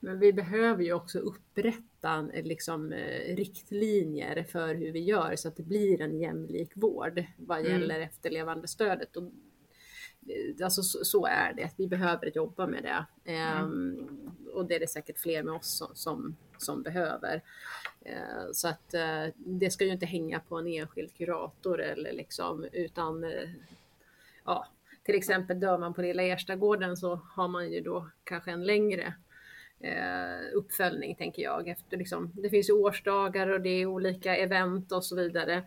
Men vi behöver ju också upprätta liksom, eh, riktlinjer för hur vi gör så att det blir en jämlik vård vad mm. gäller mm. efterlevandestödet. Och alltså så, så, är det, vi behöver jobba med det. Mm. Um, och det är det säkert fler med oss som, som, som behöver. Uh, så att uh, det ska ju inte hänga på en enskild kurator eller liksom utan ja, till exempel dör man på Lilla Erstagården så har man ju då kanske en längre uppföljning tänker jag. Efter, liksom, det finns ju årsdagar och det är olika event och så vidare.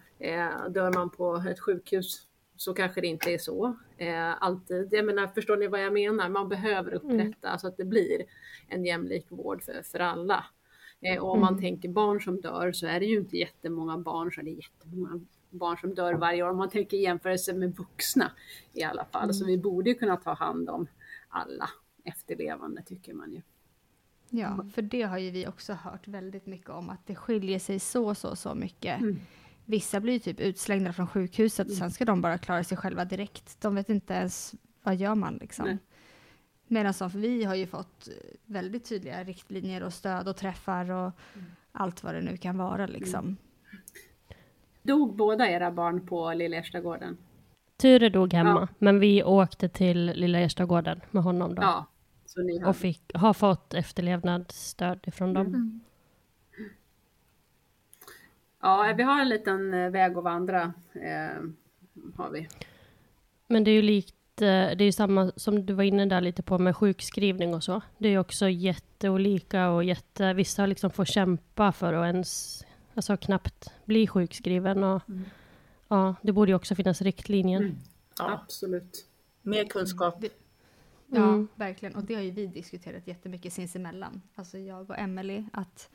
dör man på ett sjukhus så kanske det inte är så eh, alltid. Jag menar, förstår ni vad jag menar? Man behöver mm. upprätta mm. så att det blir en jämlik vård för, för alla. Eh, och om man mm. tänker barn som dör så är det ju inte jättemånga barn, så är det jättemånga barn som dör varje år. Om man tänker jämförelse med vuxna i alla fall. Mm. Så vi borde ju kunna ta hand om alla efterlevande tycker man ju. Ja, för det har ju vi också hört väldigt mycket om, att det skiljer sig så, så, så mycket. Mm. Vissa blir typ utslängda från sjukhuset och sen ska de bara klara sig själva direkt. De vet inte ens, vad gör man liksom? Medan som vi har ju fått väldigt tydliga riktlinjer och stöd och träffar och Mm. allt vad det nu kan vara liksom. Dog båda era barn på Lilla Erstagården? Ture dog hemma, Ja. men vi åkte till Lilla Erstagården med honom då. Ja. Så ni har... Och fick, har fått efterlevnadsstöd ifrån dem. Mm. Ja, vi har en liten eh, väg att vandra. Eh, har vi. Men det är ju likt, eh, det är ju samma som du var inne där lite på med sjukskrivning och så. Det är ju också jätteolika och jätte, vissa liksom får kämpa för att ens, alltså knappt bli sjukskriven och ja, det borde ju också finnas riktlinjer. Ja, Absolut. mer kunskap. Ja, Mm. verkligen. Och det har ju vi diskuterat jättemycket sinsemellan. Alltså jag och Emily att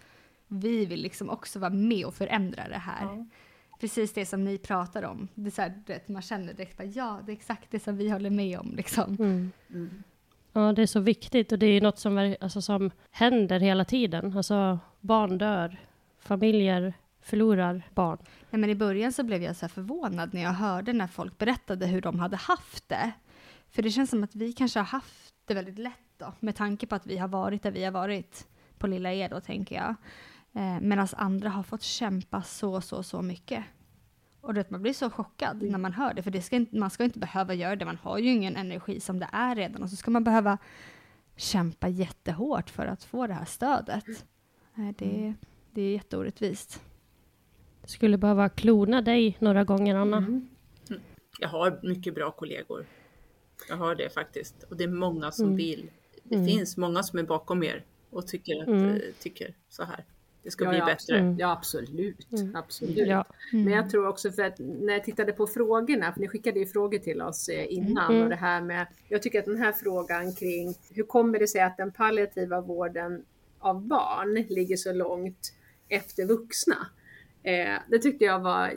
vi vill liksom också vara med och förändra det här. Precis det som ni pratar om. Det är så här, vet, man känner direkt bara, ja, det är exakt det som vi håller med om liksom. Mm. Ja, det är så viktigt och det är något som, alltså, som händer hela tiden. Alltså barn dör, familjer förlorar barn. Nej, men i början så blev jag så här förvånad när jag hörde när folk berättade hur de hade haft det. För det känns som att vi kanske har haft det väldigt lätt då, med tanke på att vi har varit där vi har varit på Lilla E då, tänker jag. Eh, Medan andra har fått kämpa så, så, så mycket. Och du vet, man blir så chockad när man hör det, för det ska inte, man ska inte behöva göra det. Man har ju ingen energi som det är redan och så ska man behöva kämpa jättehårt för att få det här stödet. Nej, det, det är jätteorättvist. Skulle behöva klona dig några gånger, Anna. Jag har mycket bra kollegor. Jag har det faktiskt. Och det är många som vill. Det finns många som är bakom er och tycker, att, eh, tycker så här. Det ska Ja, bli ja, bättre. Ja, absolut. absolut. Ja. Men jag tror också för att när jag tittade på frågorna, för ni skickade ju frågor till oss eh, innan och det här med, jag tycker att den här frågan kring hur kommer det sig att den palliativa vården av barn ligger så långt efter vuxna? Eh, det tyckte jag var,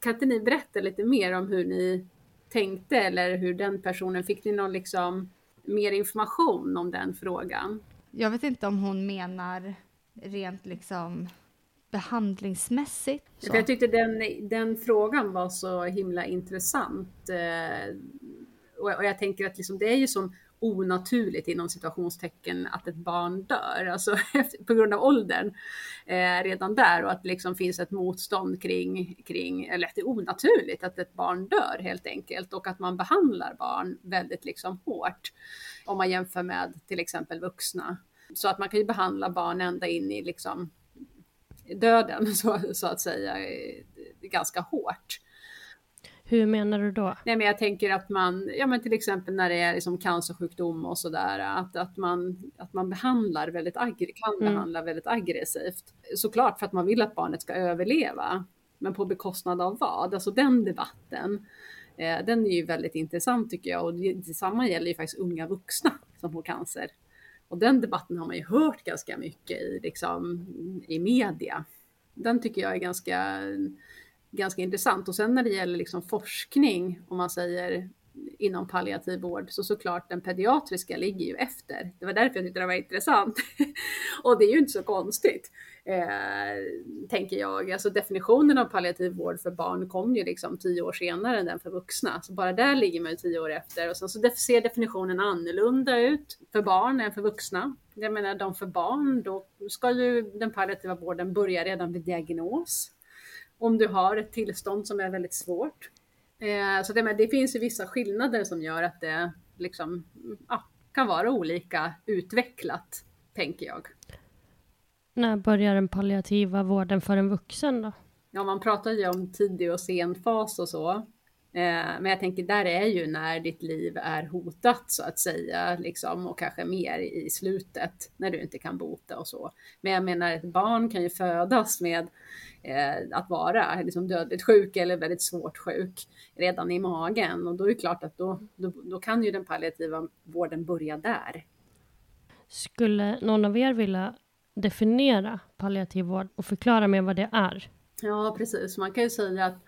kan inte ni berätta lite mer om hur ni tänkte eller hur den personen, fick ni någon liksom mer information om den frågan? Jag vet inte om hon menar rent liksom behandlingsmässigt. Så. Jag tyckte den, den frågan var så himla intressant. Eh, och, jag tänker att liksom det är ju som onaturligt inom situationstecken att ett barn dör, alltså <laughs> på grund av åldern eh, redan där och att det liksom finns ett motstånd kring, kring, eller att det är onaturligt att ett barn dör helt enkelt och att man behandlar barn väldigt liksom hårt om man jämför med till exempel vuxna. Så att man kan ju behandla barn ända in i liksom döden <laughs> så, så att säga ganska hårt. Hur menar du då? Nej, men jag tänker att man, ja men till exempel när det är liksom cancersjukdom och sådär, att, att, man, att man behandlar väldigt aggr- kan behandla väldigt aggressivt. Såklart för att man vill att barnet ska överleva, men på bekostnad av vad? Alltså den debatten, eh, den är ju väldigt intressant tycker jag och det, detsamma gäller ju faktiskt unga vuxna som får cancer. Och den debatten har man ju hört ganska mycket i, liksom, i media. Den tycker jag är ganska, ganska intressant. Och sen när det gäller liksom forskning, om man säger inom palliativ vård, så såklart den pediatriska ligger ju efter. Det var därför jag tyckte det var intressant. <laughs> och det är ju inte så konstigt, eh, tänker jag. Alltså definitionen av palliativ vård för barn kom ju liksom tio år senare än den för vuxna. Så bara där ligger man ju tio år efter. Och sen så ser definitionen annorlunda ut för barn än för vuxna. Jag menar, de för barn, då ska ju den palliativa vården börja redan vid diagnos. Om du har ett tillstånd som är väldigt svårt. Eh, så det, men det finns ju vissa skillnader som gör att det liksom, ja, kan vara olika utvecklat, tänker jag. När börjar den palliativa vården för en vuxen då? Ja, man pratar ju om tidig och sen fas och så. Eh, men jag tänker där är ju när ditt liv är hotat så att säga, liksom, och kanske mer i slutet när du inte kan bota och så. Men jag menar, ett barn kan ju födas med eh, att vara liksom dödligt sjuk eller väldigt svårt sjuk redan i magen och då är det klart att då, då, då kan ju den palliativa vården börja där. Skulle någon av er vilja definiera palliativ vård och förklara mer vad det är? Ja, precis. Man kan ju säga att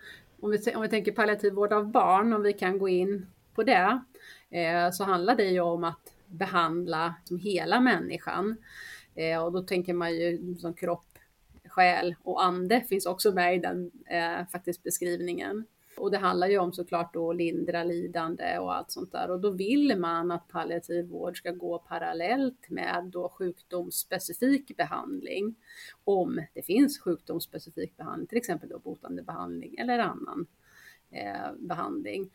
om vi, om vi tänker palliativ vård av barn, om vi kan gå in på det, eh, så handlar det ju om att behandla som hela människan. Eh, och då tänker man ju som kropp, själ och ande finns också med i den eh, faktiskt beskrivningen. Och det handlar ju om såklart då att lindra lidande och allt sånt där. Och då vill man att palliativ vård ska gå parallellt med då sjukdomsspecifik behandling. Om det finns sjukdomsspecifik behandling, till exempel då botande behandling eller annan eh, behandling.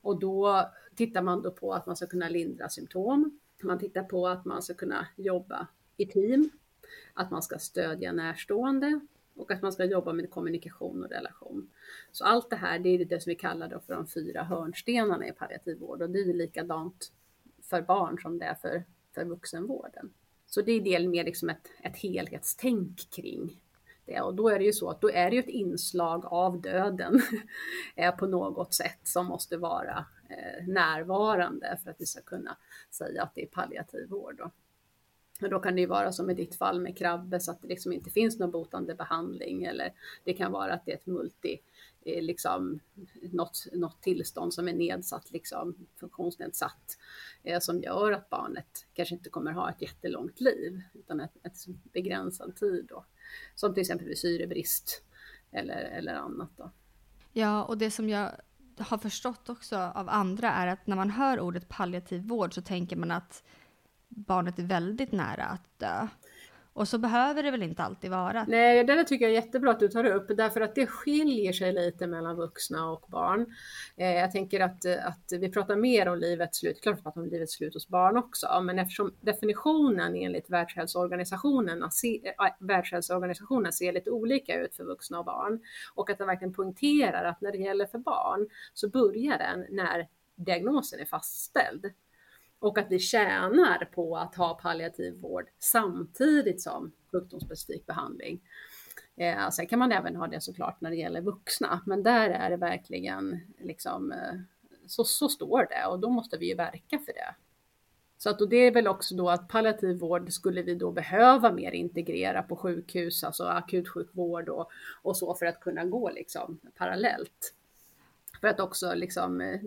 Och då tittar man då på att man ska kunna lindra symptom. Man tittar på att man ska kunna jobba i team, att man ska stödja närstående och att man ska jobba med kommunikation och relation. Så allt det här, det är det som vi kallar då för de fyra hörnstenarna i palliativ vård och det är likadant för barn som det är för, för vuxenvården. Så det är del mer liksom ett, ett helhetstänk kring det och då är det ju så att då är det ju ett inslag av döden <laughs> eh, på något sätt som måste vara eh, närvarande för att vi ska kunna säga att det är palliativ vård. Då. Men då kan det ju vara som i ditt fall med krabbe så att det liksom inte finns någon botande behandling eller det kan vara att det är ett multi, eh, liksom något, något tillstånd som är nedsatt, liksom funktionsnedsatt, eh, som gör att barnet kanske inte kommer ha ett jättelångt liv utan ett, ett liksom begränsad tid då. Som till exempel vid syrebrist eller, eller annat då. Ja, och det som jag har förstått också av andra är att när man hör ordet palliativ vård så tänker man att barnet är väldigt nära att dö. Och så behöver det väl inte alltid vara? Nej, det där tycker jag är jättebra att du tar upp, därför att det skiljer sig lite mellan vuxna och barn. Eh, jag tänker att, att vi pratar mer om livets slut, klart vi pratar om livets slut hos barn också, men eftersom definitionen enligt Världshälsoorganisationen, äh, Världshälsoorganisationen ser lite olika ut för vuxna och barn, och att den verkligen poängterar att när det gäller för barn så börjar den när diagnosen är fastställd och att vi tjänar på att ha palliativ vård samtidigt som sjukdomsspecifik behandling. Eh, sen kan man även ha det såklart när det gäller vuxna, men där är det verkligen liksom eh, så, så står det och då måste vi ju verka för det. Så att, och det är väl också då att palliativ vård skulle vi då behöva mer integrera på sjukhus, alltså akutsjukvård och, och så för att kunna gå liksom parallellt. För att också liksom, eh,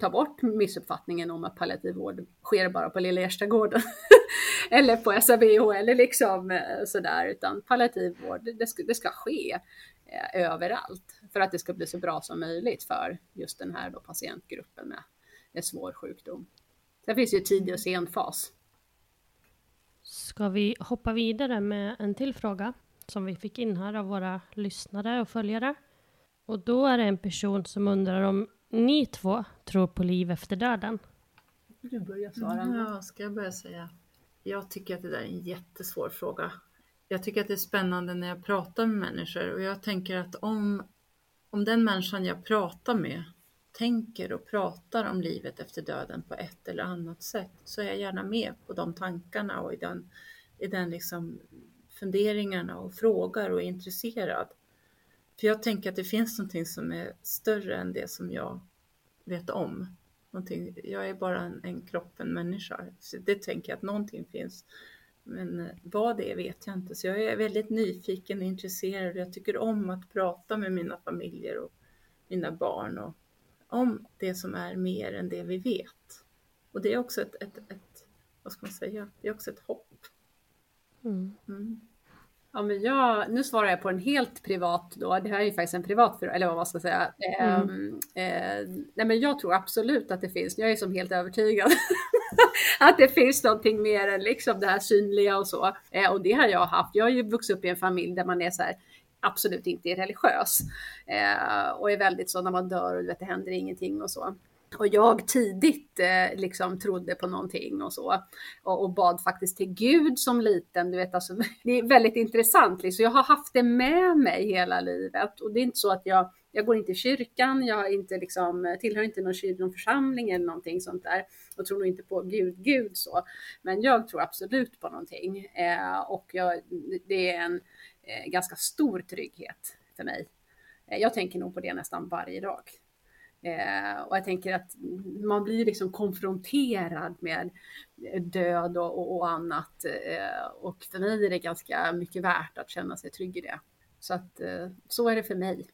ta bort missuppfattningen om att palliativ vård sker bara på Lilla Erstagården <laughs> eller på SABH eller liksom eh, sådär, utan palliativ vård, det ska, det ska ske eh, överallt för att det ska bli så bra som möjligt för just den här då patientgruppen med, med svår sjukdom. Sen finns det ju tidig och sen fas. Ska vi hoppa vidare med en till fråga som vi fick in här av våra lyssnare och följare? Och då är det en person som undrar om ni två tror på liv efter döden? Du börjar svara. Ja, ska jag börja säga? Jag tycker att det där är en jättesvår fråga. Jag tycker att det är spännande när jag pratar med människor och jag tänker att om, om den människan jag pratar med tänker och pratar om livet efter döden på ett eller annat sätt så är jag gärna med på de tankarna och i den, i den liksom funderingarna och frågar och är intresserad. För jag tänker att det finns någonting som är större än det som jag vet om. Någonting, jag är bara en, en kropp, en människa. Så det tänker jag att någonting finns. Men eh, vad det är vet jag inte. Så jag är väldigt nyfiken och intresserad. Jag tycker om att prata med mina familjer och mina barn och om det som är mer än det vi vet. Och det är också ett, ett, ett vad ska man säga, det är också ett hopp. Mm. Mm. Ja, men jag, nu svarar jag på en helt privat då. Det här är ju faktiskt en privat eller vad man ska säga. Mm. Eh, nej, men jag tror absolut att det finns. Jag är som helt övertygad <laughs> att det finns någonting mer än liksom det här synliga och så. Eh, och det har jag haft. Jag har ju vuxit upp i en familj där man är så här absolut inte är religiös eh, och är väldigt så när man dör och vet, det händer ingenting och så och jag tidigt eh, liksom trodde på någonting och så och, och, bad faktiskt till Gud som liten. Du vet, alltså, <laughs> det är väldigt intressant. Liksom. Jag har haft det med mig hela livet och det är inte så att jag, jag går inte i kyrkan. Jag har inte liksom, tillhör inte någon, någon församling eller någonting sånt där och tror nog inte på Gud, Gud så. Men jag tror absolut på någonting eh, och jag, det är en eh, ganska stor trygghet för mig. Eh, jag tänker nog på det nästan varje dag. Eh, och jag tänker att man blir liksom konfronterad med död och, och, och annat. Eh, och för mig är det ganska mycket värt att känna sig trygg i det. Så att eh, så är det för mig.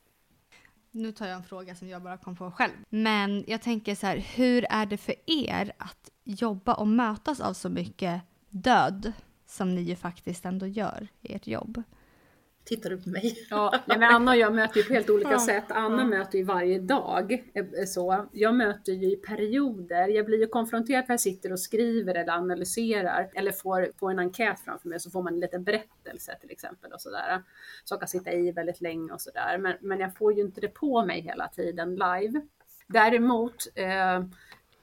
nu tar jag en fråga som jag bara kom på själv. Men jag tänker så här, hur är det för er att jobba och mötas av så mycket död som ni ju faktiskt ändå gör i ert jobb? Tittar du på mig? Ja, men Anna och jag möter ju på helt olika Ja, sätt. Anna ja. möter ju varje dag. eh, Så. Jag möter ju i perioder. Jag blir ju konfronterad när jag sitter och skriver eller analyserar eller får, får en enkät framför mig så får man en liten berättelse till exempel och sådär. Som kan sitta i väldigt länge och sådär. Men, men jag får ju inte det på mig hela tiden live. Däremot eh,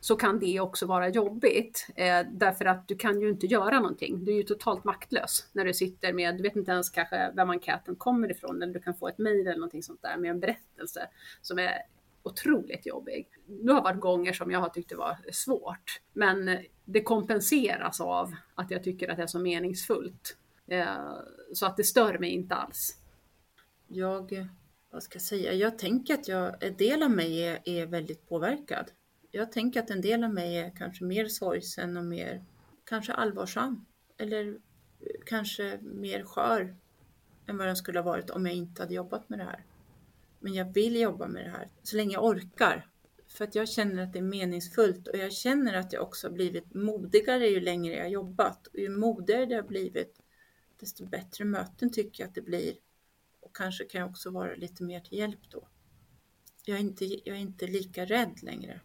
så kan det också vara jobbigt. Eh, därför att du kan ju inte göra någonting. Du är ju totalt maktlös när du sitter med, du vet inte ens kanske vem enkäten kommer ifrån, eller du kan få ett mejl eller någonting sånt där med en berättelse som är otroligt jobbig. Det har varit gånger som jag har tyckt det var svårt, men det kompenseras av att jag tycker att det är så meningsfullt. Eh, så att det stör mig inte alls. Jag, vad ska jag säga, jag tänker att jag, en del av mig är, är väldigt påverkad. Jag tänker att en del av mig är kanske mer sorgsen och mer, kanske allvarsam. Eller eh, kanske mer skör än vad den skulle ha varit om jag inte hade jobbat med det här. Men jag vill jobba med det här så länge jag orkar. För att jag känner att det är meningsfullt och jag känner att jag också har blivit modigare ju längre jag har jobbat. Och ju modigare det har blivit, desto bättre möten tycker jag att det blir. Och kanske kan jag också vara lite mer till hjälp då. Jag är inte, jag är inte lika rädd längre.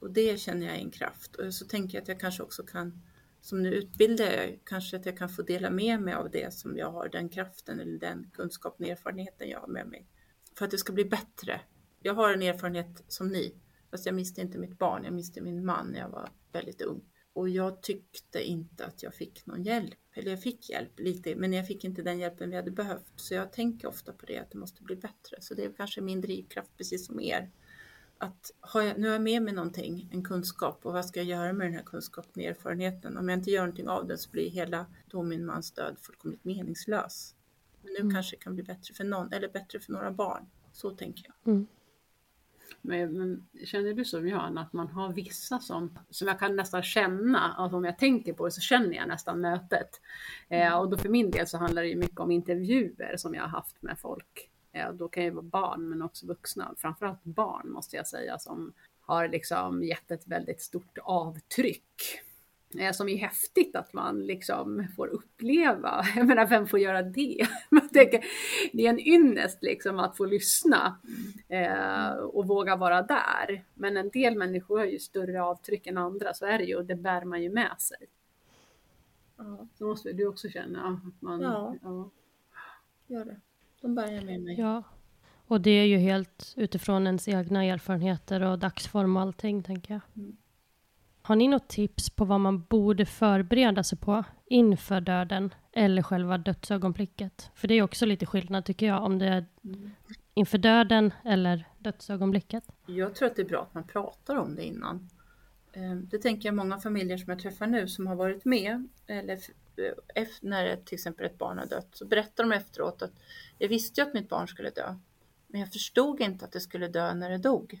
Och det känner jag är en kraft. Och så tänker jag att jag kanske också kan, som nu utbildar jag, kanske att jag kan få dela med mig av det som jag har, den kraften eller den kunskapen och erfarenheten jag har med mig. För att det ska bli bättre. Jag har en erfarenhet som ni, fast jag miste inte mitt barn, jag miste min man när jag var väldigt ung. Och jag tyckte inte att jag fick någon hjälp. Eller jag fick hjälp lite, men jag fick inte den hjälpen vi hade behövt. Så jag tänker ofta på det, att det måste bli bättre. Så det är kanske min drivkraft, precis som er. Att har jag, nu har jag med mig någonting, en kunskap, och vad ska jag göra med den här kunskapen och erfarenheten? Om jag inte gör någonting av den så blir hela då min mans död fullkomligt meningslös. Men nu kanske det kan bli bättre för någon, eller bättre för några barn. Så tänker jag. Men, men känner du som jag, att man har vissa som, som jag kan nästan känna, alltså om jag tänker på det så känner jag nästan mötet. Eh, och då för min del så handlar det ju mycket om intervjuer som jag har haft med folk. Eh, då kan det vara barn men också vuxna, framförallt barn måste jag säga, som har liksom gett ett väldigt stort avtryck. Eh, som är häftigt att man liksom får uppleva. <laughs> Jag menar, vem får göra det? <laughs> Man tänker, det är en ynnest liksom att få lyssna eh, och våga vara där. Men en del människor har ju större avtryck än andra, så är det ju och det bär man ju med sig. Ja, Så måste du också känna att man... Ja. ja. gör det. De bär jag med mig. Ja. Och det är ju helt utifrån ens egna erfarenheter och dagsform och allting, tänker jag. Mm. Har ni något tips på vad man borde förbereda sig på inför döden eller själva dödsögonblicket? För det är också lite skillnad, tycker jag, om det är Mm. inför döden eller dödsögonblicket. Jag tror att det är bra att man pratar om det innan. Eh, det tänker jag många familjer som jag träffar nu som har varit med, eller eh, när till exempel ett barn har dött, så berättar de efteråt att jag visste ju att mitt barn skulle dö, men jag förstod inte att det skulle dö när det dog.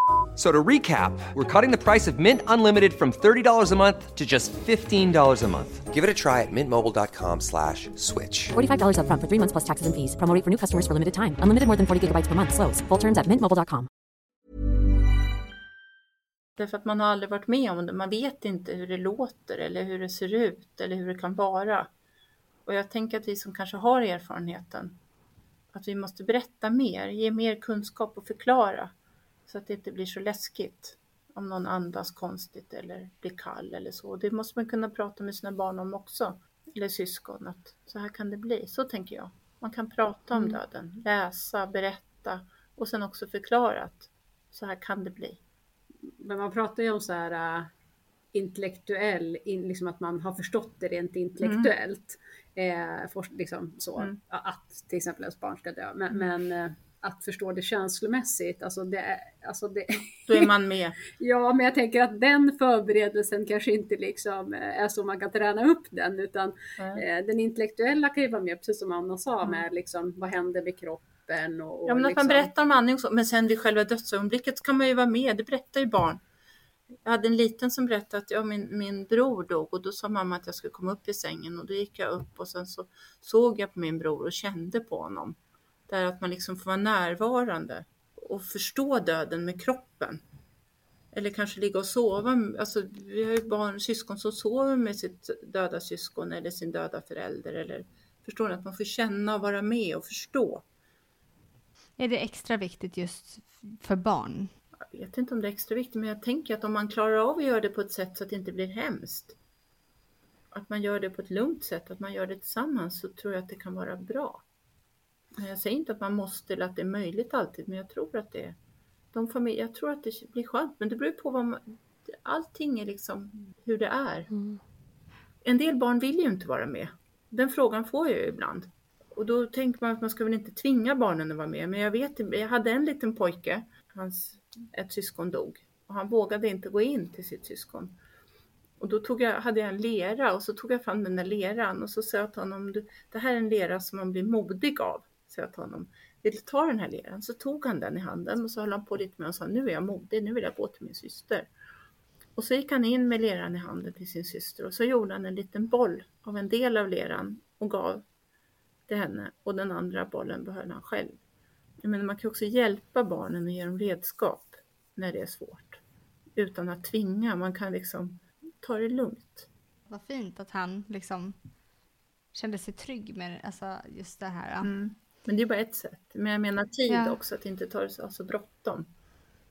So to recap, we're cutting the price of Mint Unlimited from $30 a month to just $15 a month. Give it a try at mintmobile.com slash switch. $45 upfront for three months plus taxes and fees. Promo rate for new customers for limited time. Unlimited more than 40 gigabytes per month. Slows. Full terms at mintmobile.com. Därför att man har aldrig varit med om det. Man vet inte hur det låter eller hur det ser ut eller hur det kan vara. Och jag tänker att vi som kanske har erfarenheten, att vi måste berätta mer, ge mer kunskap och förklara. Så att det inte blir så läskigt om någon andas konstigt eller blir kall eller så. Det måste man kunna prata med sina barn om också. Eller syskon, att så här kan det bli. Så tänker jag. Man kan prata om döden, läsa, berätta och sen också förklara att så här kan det bli. Men man pratar ju om så här, äh, intellektuell, in, liksom att man har förstått det rent intellektuellt. Mm. Eh, for, liksom så, mm. att till exempel ens barn ska dö. Men, mm. men eh, att förstå det känslomässigt, alltså det är... Alltså det, Då är man med. <laughs> ja, men jag tänker att den förberedelsen kanske inte liksom eh, är så man kan träna upp den, utan mm. den intellektuella kan ju vara med, precis som Anna sa, mm. med liksom, vad händer med kroppen och, och Ja, men att liksom... man berättar om andning och så, men sen vid själva dödsögonblicket kan man ju vara med, det berättar ju barn. Jag hade en liten som berättade att ja, min, min bror dog och då sa mamma att jag skulle komma upp i sängen och då gick jag upp och sen så såg jag på min bror och kände på honom. Där att man liksom får vara närvarande och förstå döden med kroppen. Eller kanske ligga och sova. Alltså, vi har ju barn, syskon som sover med sitt döda syskon eller sin döda förälder. Eller, förstår ni? Att man får känna och vara med och förstå. Är det extra viktigt just för barn? Jag vet inte om det är extra viktigt, men jag tänker att om man klarar av att göra det på ett sätt så att det inte blir hemskt. Att man gör det på ett lugnt sätt, att man gör det tillsammans, så tror jag att det kan vara bra. Jag säger inte att man måste eller att det är möjligt alltid, men jag tror att det är de familjer, jag tror att det blir skönt, men det beror på vad man, allting är liksom hur det är. Mm. En del barn vill ju inte vara med. Den frågan får jag ju ibland. Och då tänker man att man ska väl inte tvinga barnen att vara med. Men jag vet, jag hade en liten pojke, hans, ett syskon dog. Och han vågade inte gå in till sitt syskon. Och då tog jag, hade jag en lera och så tog jag fram den där leran och så sa jag till honom, det här är en lera som man blir modig av sa jag till honom. Vill du ta den här leran? Så tog han den i handen och så höll han på lite med och sa nu är jag modig, nu vill jag gå till min syster. Och så gick han in med leran i handen till sin syster och så gjorde han en liten boll av en del av leran och gav till henne och den andra bollen behöll han själv. Jag menar, man kan också hjälpa barnen och ge dem redskap när det är svårt utan att tvinga. Man kan liksom ta det lugnt. Vad fint att han liksom kände sig trygg med alltså, just det här. Mm. Men det är bara ett sätt. Men jag menar tid ja. också, att inte ta det så alltså bråttom.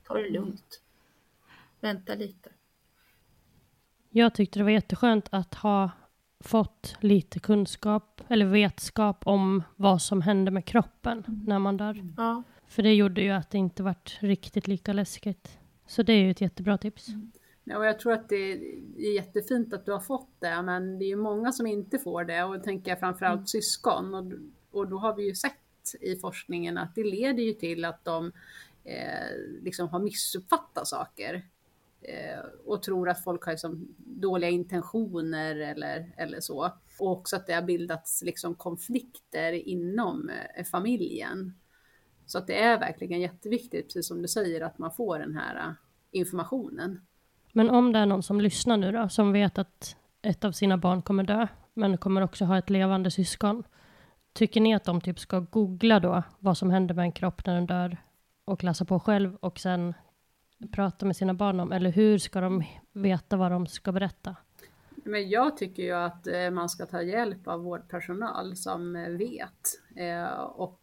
Ta det lugnt. Vänta lite. Jag tyckte det var jätteskönt att ha fått lite kunskap eller vetskap om vad som händer med kroppen mm. när man dör. Ja. För det gjorde ju att det inte vart riktigt lika läskigt. Så det är ju ett jättebra tips. Mm. Ja, och jag tror att det är jättefint att du har fått det, men det är ju många som inte får det och tänker jag framförallt mm. syskon. Och, och då har vi ju sett i forskningen att det leder ju till att de eh, liksom har missuppfattat saker eh, och tror att folk har liksom dåliga intentioner eller, eller så. Och också att det har bildats liksom konflikter inom eh, familjen. Så att det är verkligen jätteviktigt, precis som du säger, att man får den här eh, informationen. Men om det är någon som lyssnar nu då, som vet att ett av sina barn kommer dö, men kommer också ha ett levande syskon. Tycker ni att de typ ska googla då vad som händer med en kropp när den dör och läsa på själv och sen prata med sina barn om, eller hur ska de veta vad de ska berätta? Men jag tycker ju att eh, man ska ta hjälp av vårdpersonal som eh, vet eh, och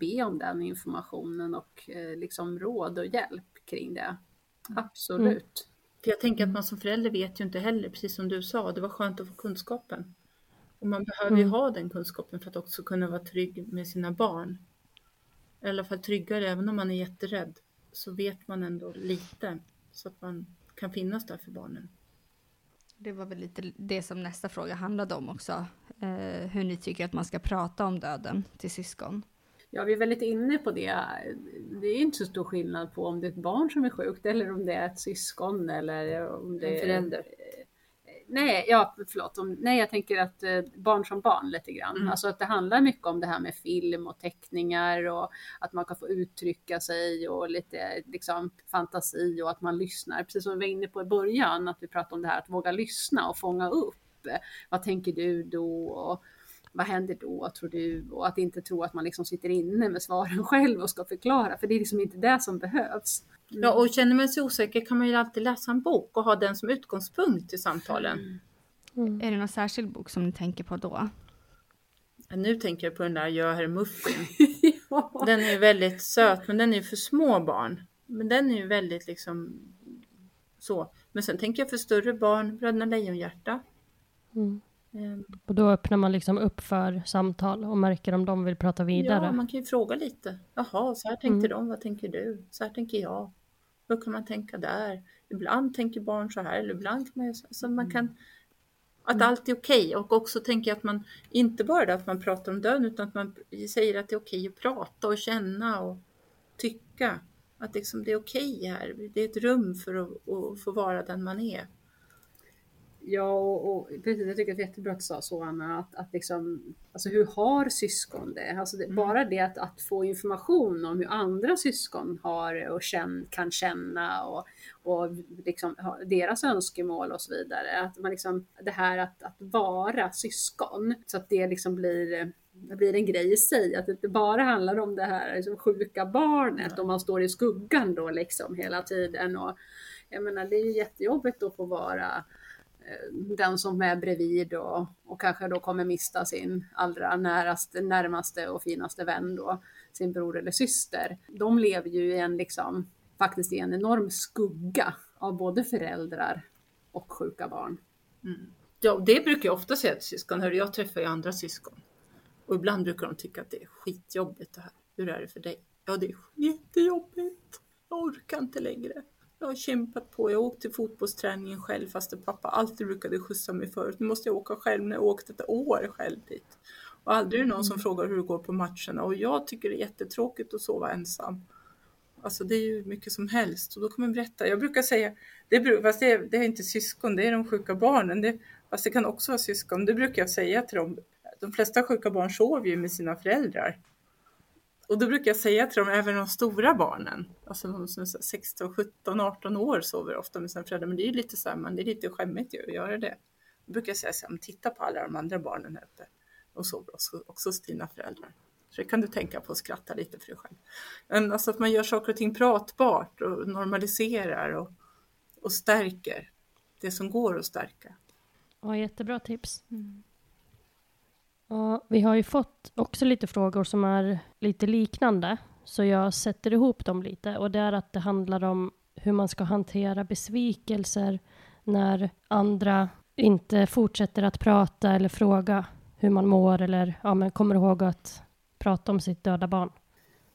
be om den informationen och liksom råd och hjälp kring det. Absolut. Mm. För jag tänker att man som förälder vet ju inte heller, precis som du sa, det var skönt att få kunskapen. Och man behöver ju mm. ha den kunskapen för att också kunna vara trygg med sina barn. I alla fall tryggare, även om man är jätterädd, så vet man ändå lite så att man kan finnas där för barnen. Det var väl lite det som nästa fråga handlade om också. Eh, hur ni tycker att man ska prata om döden till syskon. Ja, vi är väldigt inne på det. Det är inte så stor skillnad på om det är ett barn som är sjukt eller om det är ett syskon eller om det är en förälder nej, ja, förlåt. Om, nej, jag tänker att eh, barn som barn lite grann. Mm. Alltså att det handlar mycket om det här med film och teckningar och att man kan få uttrycka sig och lite liksom fantasi och att man lyssnar. Precis som vi var inne på i början, att vi pratade om det här att våga lyssna och fånga upp. Vad tänker du då? Och, vad händer då, tror du? Och att inte tro att man liksom sitter inne med svaren <laughs> själv och ska förklara, för det är liksom inte det som behövs. Ja, och känner man sig osäker kan man ju alltid läsa en bok och ha den som utgångspunkt i samtalen. Mm. Mm. Är det någon särskild bok som ni tänker på då? Ja, nu tänker jag på den där Jag är muffin. <laughs> ja. Den är väldigt söt, men den är för små barn. Men den är ju väldigt liksom så. Men sen tänker jag för större barn, Bröderna Lejonhjärta. Mm. Um, och då öppnar man liksom upp för samtal och märker om de vill prata vidare. Ja, man kan ju fråga lite. Jaha, så här tänkte mm. de, vad tänker du? Så här tänker jag. Hur kan man tänka där? ibland tänker barn så här eller ibland kan man göra så. så man kan att allt är okej okay. och också tänker att man inte bara att man pratar om döden utan att man säger att det är okej okay att prata och känna och tycka. Att liksom det är okej okay här. Det är ett rum för att, att få vara den man är. Ja, och, och precis, jag tycker att det är jättebra att du sa så Anna, att, att liksom, alltså hur har syskon det? Alltså det, mm. Bara det att, att få information om hur andra syskon har och känn, kan känna och, och liksom, deras önskemål och så vidare. Att man liksom, det här att, att vara syskon, så att det liksom blir det blir en grej i sig, att det inte bara handlar om det här liksom, sjuka barnet, om man står i skuggan då liksom hela tiden. Och, jag menar, det är ju jättejobbigt att få vara Eh, Eh, den som är bredvid och, och kanske då kommer mista sin allra näraste, närmaste och finaste vän då, sin bror eller syster. De lever ju i en liksom, faktiskt i en enorm skugga av både föräldrar och sjuka barn. Mm. Ja, det brukar jag ofta säga till syskon. Hör, jag träffar ju andra syskon och ibland brukar de tycka att det är skitjobbigt det här. Hur är det för dig? Ja, det är jättejobbigt. Jag orkar inte längre. Jag har kämpat på. Jag har åkt till fotbollsträningen själv fast pappa alltid brukade skjutsa mig förut. Nu måste jag åka själv när jag åkt ett år själv dit. Och aldrig är det någon som mm. frågar hur det går på matcherna och jag tycker det är jättetråkigt att sova ensam. Alltså det är ju mycket som helst och då kan man berätta. Jag brukar säga, det, fast det är, det är inte syskon, det är de sjuka barnen. Det, fast det kan också vara syskon. Det brukar jag säga till dem. De flesta sjuka barn sover ju med sina föräldrar. Och då brukar jag säga till dem, även de stora barnen, alltså de som är 16, 17, 18 år sover ofta med sina föräldrar, men det är ju lite så här, man, det är lite skämmigt ju att göra det. Då brukar jag säga så här, titta på alla de andra barnen här uppe. De sover också, också hos dina föräldrar. Så det kan du tänka på och skratta lite för dig själv. Men alltså att man gör saker och ting pratbart och normaliserar och, och stärker det som går att stärka. Ja, jättebra tips. Mm. Ja, vi har ju fått också lite frågor som är lite liknande, så jag sätter ihop dem lite. Och det är att det handlar om hur man ska hantera besvikelser när andra inte fortsätter att prata eller fråga hur man mår eller ja, men kommer ihåg att prata om sitt döda barn.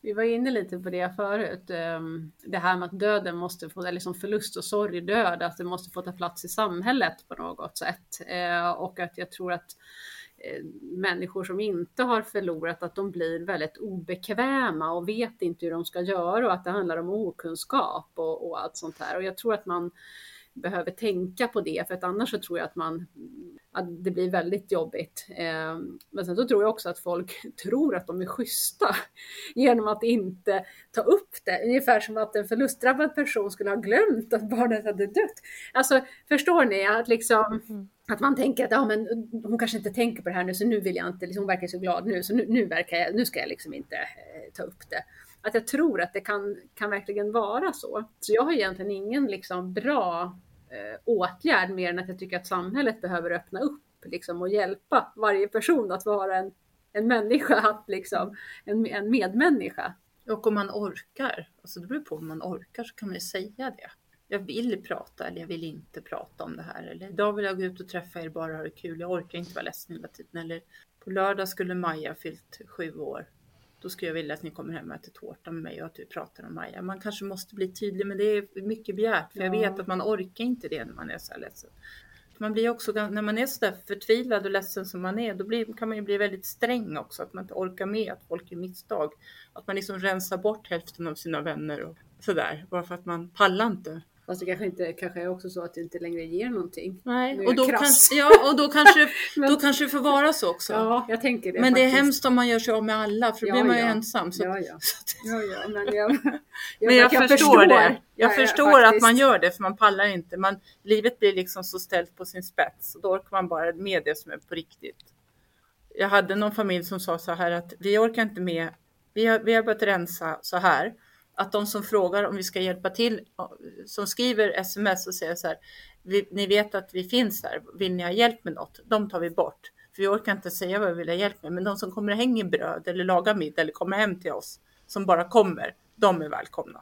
Vi var inne lite på det förut, ehm, det här med att döden måste få, eller liksom förlust och sorg, död, att det måste få ta plats i samhället på något sätt. Eh, och att jag tror att Eh, människor som inte har förlorat, att de blir väldigt obekväma och vet inte hur de ska göra och att det handlar om okunskap och, och allt sånt här. Och jag tror att man behöver tänka på det, för att annars så tror jag att man att det blir väldigt jobbigt. Ehm, men sen så tror jag också att folk <laughs> tror att de är schyssta <laughs> genom att inte ta upp det. Ungefär som att en förlustdrabbad person skulle ha glömt att barnet hade dött. Alltså, förstår ni? Att, liksom, mm. att man tänker att ja, men hon kanske inte tänker på det här nu, så nu vill jag inte, liksom, hon verkar så glad nu, så nu, nu, verkar jag, nu ska jag liksom inte eh, ta upp det. Att jag tror att det kan, kan verkligen vara så. Så jag har egentligen ingen liksom, bra eh, åtgärd mer än att jag tycker att samhället behöver öppna upp liksom, och hjälpa varje person att vara en, en människa, <laughs> att, liksom, en, en medmänniska. Och om man orkar, alltså det beror på om man orkar så kan man ju säga det. Jag vill prata eller jag vill inte prata om det här. Eller idag vill jag gå ut och träffa er, bara och ha det kul. Jag orkar inte vara ledsen hela tiden. Eller på lördag skulle Maja fyllt sju år. Då skulle jag vilja att ni kommer hem och äter tårta med mig och att vi pratar om Maja. Man kanske måste bli tydlig, men det är mycket begärt. För ja. jag vet att man orkar inte det när man är så här ledsen. Man blir också, när man är så där förtvivlad och ledsen som man är, då blir, kan man ju bli väldigt sträng också. Att man inte orkar med att folk gör misstag. Att man liksom rensar bort hälften av sina vänner och sådär. Bara för att man pallar inte. Fast det kanske, inte, kanske är också så att det inte längre ger någonting. Nej, och då, kan, ja, och då kanske <laughs> men, då kanske det får vara så också. Ja, jag tänker det. Men faktiskt. det är hemskt om man gör sig av med alla, för då ja, blir man ju ja. ensam. Så, ja, ja. <laughs> ja, ja men jag, jag, <laughs> men jag, jag förstår, det. Jag förstår att man gör det, för man pallar inte. Man, livet blir liksom så ställt på sin spets och då orkar man bara med det som är på riktigt. Jag hade någon familj som sa så här att vi orkar inte med, vi har, vi har börjat rensa så här att de som frågar om vi ska hjälpa till, som skriver sms och säger så här, ni vet att vi finns här, vill ni ha hjälp med något? De tar vi bort. För vi orkar inte säga vad vi vill ha hjälp med, men de som kommer och hänger bröd eller lagar middag eller kommer hem till oss, som bara kommer, de är välkomna.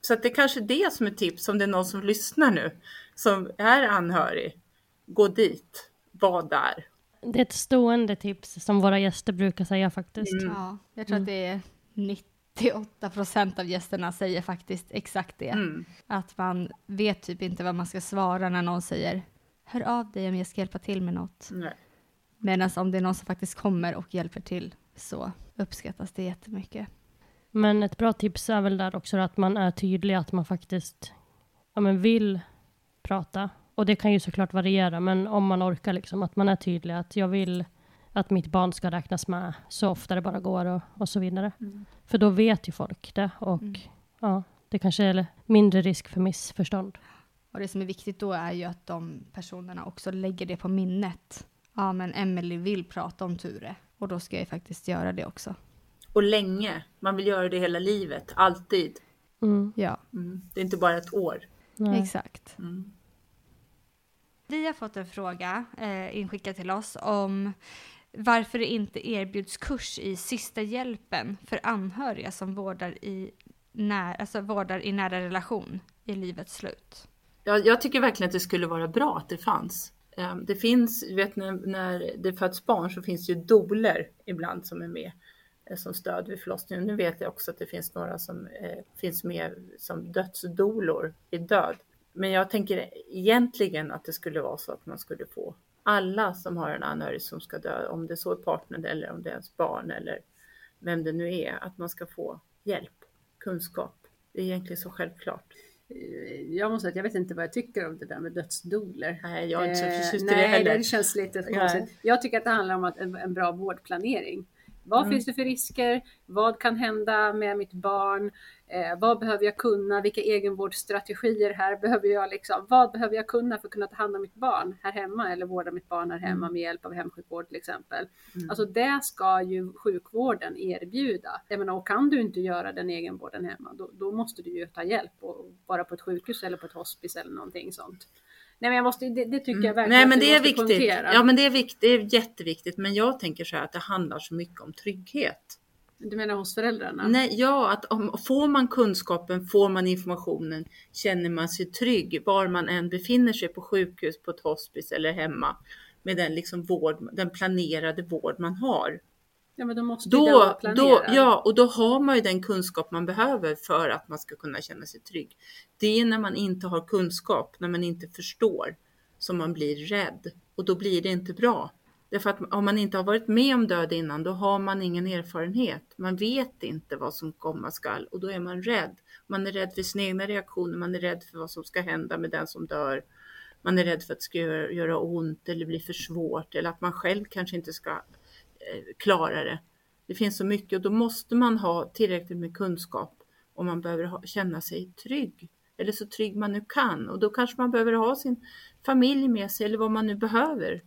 Så att det är kanske det som är tips om det är någon som lyssnar nu, som är anhörig. Gå dit, var där. Det är ett stående tips som våra gäster brukar säga faktiskt. Mm. Ja, jag tror mm. att det är nytt 98 procent av gästerna säger faktiskt exakt det. Mm. Att man vet typ inte vad man ska svara när någon säger hör av dig om jag ska hjälpa till med något. Nej. Medan om det är någon som faktiskt kommer och hjälper till så uppskattas det jättemycket. Men ett bra tips är väl där också att man är tydlig, att man faktiskt ja, men vill prata. Och det kan ju såklart variera, men om man orkar liksom, att man är tydlig att jag vill att mitt barn ska räknas med så ofta det bara går och, och så vidare. Mm. För då vet ju folk det och Mm. ja, det kanske är mindre risk för missförstånd. Och det som är viktigt då är ju att de personerna också lägger det på minnet. Ja, men Emily vill prata om Ture och då ska jag ju faktiskt göra det också. Och länge. Man vill göra det hela livet, alltid. Mm. Ja, Mm. Det är inte bara ett år. Nej. exakt. Mm. Vi har fått en fråga eh, inskickad till oss om varför det inte erbjuds kurs i sista hjälpen för anhöriga som vårdar i, när, alltså vårdar i nära relation i livets slut. Jag, jag tycker verkligen att det skulle vara bra att det fanns. Ehm, det finns, vet när, när det föds barn så finns det ju doler ibland som är med eh, som stöd vid förlossningen. Nu vet jag också att det finns några som eh, finns med som dödsdolor i död. Men jag tänker egentligen att det skulle vara så att man skulle få alla som har en anhörig som ska dö, om det så är partnern eller om det är ens barn eller vem det nu är, att man ska få hjälp, kunskap. Det är egentligen så självklart. Eh, Jag måste säga att jag vet inte vad jag tycker om det där med dödsdoler. Nej, jag är inte så Eh, förtjust i nej, det heller. det känns lite Nej. konstigt. Jag tycker att det handlar om att en, en bra vårdplanering. Vad Mm. finns det för risker? Vad kan hända med mitt barn? Eh, vad behöver jag kunna? Vilka egenvårdsstrategier här behöver jag liksom? Vad behöver jag kunna för att kunna ta hand om mitt barn här hemma eller vårda mitt barn här hemma med hjälp av hemsjukvård till exempel? Mm. Alltså det ska ju sjukvården erbjuda. Jag menar, och kan du inte göra den egenvården hemma, då, då måste du ju ta hjälp och vara på ett sjukhus eller på ett hospice eller någonting sånt. Nej men jag måste, det, det tycker jag verkligen Nej men det är viktigt. Ja men det är viktigt, det är jätteviktigt. Men jag tänker så här att det handlar så mycket om trygghet. Du menar hos föräldrarna? Nej, ja, att om, får man kunskapen, får man informationen, känner man sig trygg var man än befinner sig på sjukhus, på ett hospice eller hemma med den liksom vård, den planerade vård man har. Ja men då måste vara Då, då, ja, och då har man ju den kunskap man behöver för att man ska kunna känna sig trygg. Det är när man inte har kunskap, när man inte förstår, som man blir rädd och då blir det inte bra. Därför att om man inte har varit med om död innan, då har man ingen erfarenhet. Man vet inte vad som komma skall och då är man rädd. Man är rädd för sina egna reaktioner, man är rädd för vad som ska hända med den som dör. Man är rädd för att det ska göra, ont eller bli för svårt eller att man själv kanske inte ska eh, klara det. Det finns så mycket och då måste man ha tillräckligt med kunskap om man behöver ha, känna sig trygg. Eller så trygg man nu kan och då kanske man behöver ha sin familj med sig eller vad man nu behöver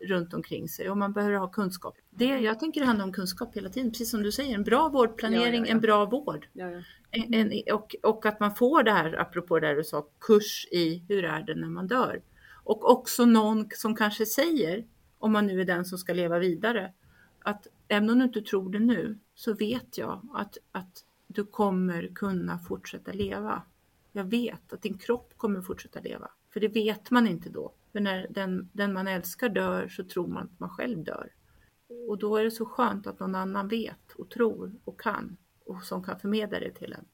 runt omkring sig och man behöver ha kunskap. Det, jag tänker det handlar om kunskap hela tiden, precis som du säger, en bra vårdplanering, Ja, ja, en bra vård. En, en, och, och att man får det här, apropå det här du sa, kurs i hur är det när man dör. Och också någon som kanske säger, om man nu är den som ska leva vidare, att även om du inte tror det nu, så vet jag att, att du kommer kunna fortsätta leva. Jag vet att din kropp kommer fortsätta leva. För det vet man inte då. För när den, den man älskar dör så tror man att man själv dör. Och då är det så skönt att någon annan vet och tror och kan och som kan förmedla det till en.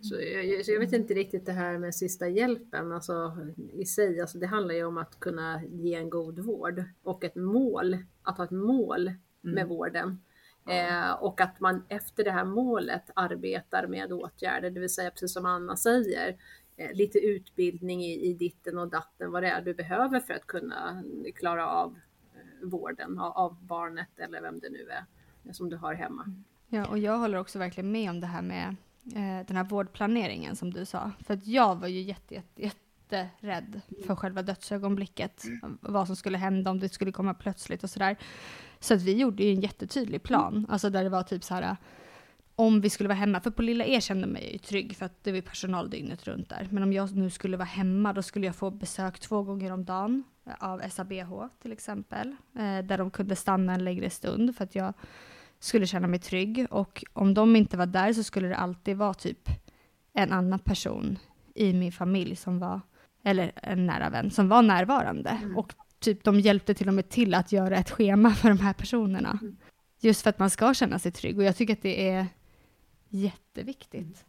Så jag, så jag vet inte riktigt det här med sista hjälpen alltså, i sig. Alltså, det handlar ju om att kunna ge en god vård och ett mål, att ha ett mål med vården. Eh, och att man efter det här målet arbetar med åtgärder, det vill säga precis som Anna säger, lite utbildning i, i ditten och datten, vad det är du behöver för att kunna klara av eh, vården av, barnet eller vem det nu är eh, som du har hemma. Ja, och jag håller också verkligen med om det här med eh, den här vårdplaneringen som du sa. För att jag var ju jätte, jätte, jätterädd för själva dödsögonblicket. Vad som skulle hända om det skulle komma plötsligt och sådär. Så att vi gjorde ju en jättetydlig plan. Alltså där det var typ så här om vi skulle vara hemma, för på Lilla E kände mig ju trygg för att det var personal dygnet runt där. Men om jag nu skulle vara hemma då skulle jag få besök två gånger om dagen av SABH till exempel. Eh, där de kunde stanna en längre stund för att jag skulle känna mig trygg. Och om de inte var där så skulle det alltid vara typ en annan person i min familj som var, eller en nära vän, som var närvarande. Och typ de hjälpte till och med till att göra ett schema för de här personerna. Just för att man ska känna sig trygg. Och jag tycker att det är jätteviktigt.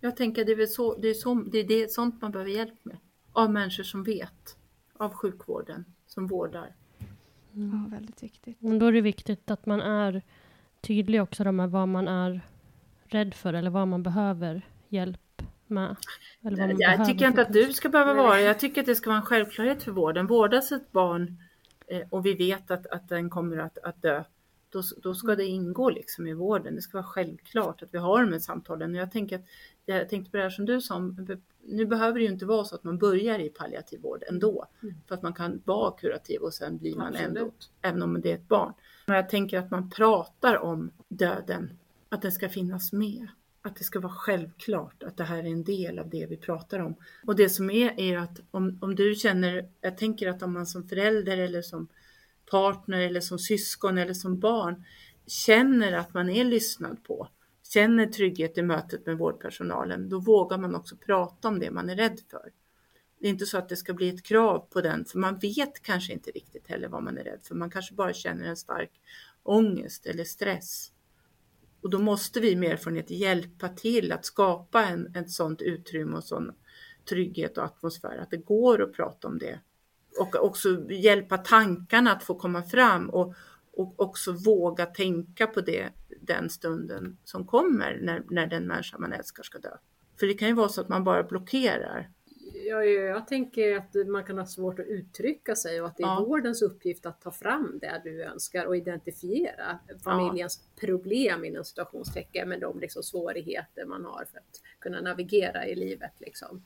Jag tänker det är väl så, det är, så, det är det, sånt man behöver hjälp med. Av människor som vet. Av sjukvården som vårdar. Ja, väldigt viktigt. Men då är det viktigt att man är tydlig också med vad man är rädd för eller vad man behöver hjälp med. Eller vad man Jag behöver tycker inte att du ska behöva vara Jag tycker att det ska vara en självklarhet för vården. Vårdas ett barn eh, och vi vet att, att den kommer att, att dö, då, då ska det ingå liksom i vården. Det ska vara självklart att vi har de här samtalen. Och jag, tänker att, jag tänkte på det här som du sa, nu behöver det ju inte vara så att man börjar i palliativ vård ändå. Mm. För att man kan vara kurativ och sen blir man Absolut. ändå, även om det är ett barn. Men jag tänker att man pratar om döden, att den ska finnas med. Att det ska vara självklart att det här är en del av det vi pratar om. Och det som är, är att om, om du känner, jag tänker att om man som förälder eller som partner eller som syskon eller som barn känner att man är lyssnad på, känner trygghet i mötet med vårdpersonalen, då vågar man också prata om det man är rädd för. Det är inte så att det ska bli ett krav på den, för man vet kanske inte riktigt heller vad man är rädd för. Man kanske bara känner en stark ångest eller stress. Och då måste vi med erfarenhet hjälpa till att skapa en, ett sådant utrymme och sån trygghet och atmosfär, att det går att prata om det. Och också hjälpa tankarna att få komma fram och, och också våga tänka på det den stunden som kommer när, när den människa man älskar ska dö. För det kan ju vara så att man bara blockerar. Ja, jag, tänker att man kan ha svårt att uttrycka sig och att det är Ja. vårdens uppgift att ta fram det du önskar och identifiera familjens problem inom situationstecken med de liksom svårigheter man har för att kunna navigera i livet. Liksom.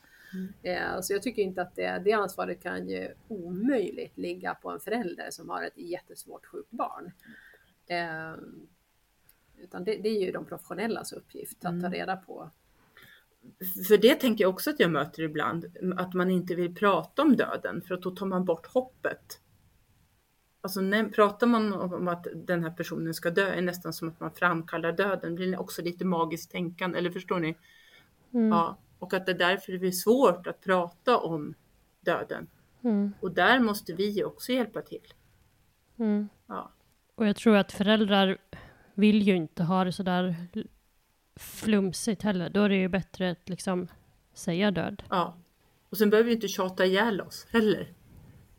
Eh, så jag tycker inte att det, det ansvaret kan ju omöjligt ligga på en förälder som har ett jättesvårt sjukt barn. Eh, utan det, det är ju de professionellas uppgift att ta reda på För det tänker jag också att jag möter ibland, att man inte vill prata om döden för att då tar man bort hoppet. Alltså när, pratar man om att den här personen ska dö är nästan som att man framkallar döden. Det blir också lite magiskt tänkande, eller förstår ni? Ja, och att det därför blir svårt att prata om döden. Mm. Och där måste vi också hjälpa till. Mm. Ja. Och jag tror att föräldrar vill ju inte ha det sådär flumsigt heller. Då är det ju bättre att liksom säga död. Ja. Och sen behöver vi inte tjata ihjäl oss heller.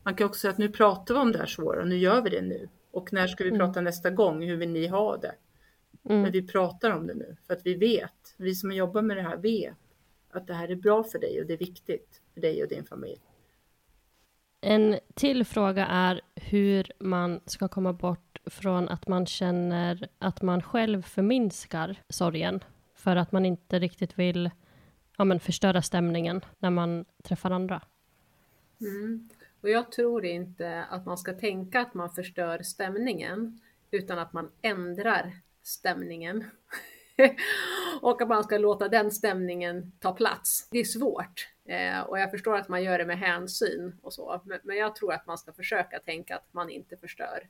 Man kan också säga att nu pratar vi om det här svåra, nu gör vi det nu. Och när ska vi prata nästa gång? Hur vill ni ha det? Men vi pratar om det nu för att vi vet, vi som jobbar med det här vet att det här är bra för dig och det är viktigt för dig och din familj. En till fråga är hur man ska komma bort från att man känner att man själv förminskar sorgen för att man inte riktigt vill ja, men förstöra stämningen när man träffar andra. Mm. Och jag tror inte att man ska tänka att man förstör stämningen, utan att man ändrar stämningen. <laughs> och att man ska låta den stämningen ta plats. Det är svårt eh, och jag förstår att man gör det med hänsyn och så, men, men jag tror att man ska försöka tänka att man inte förstör.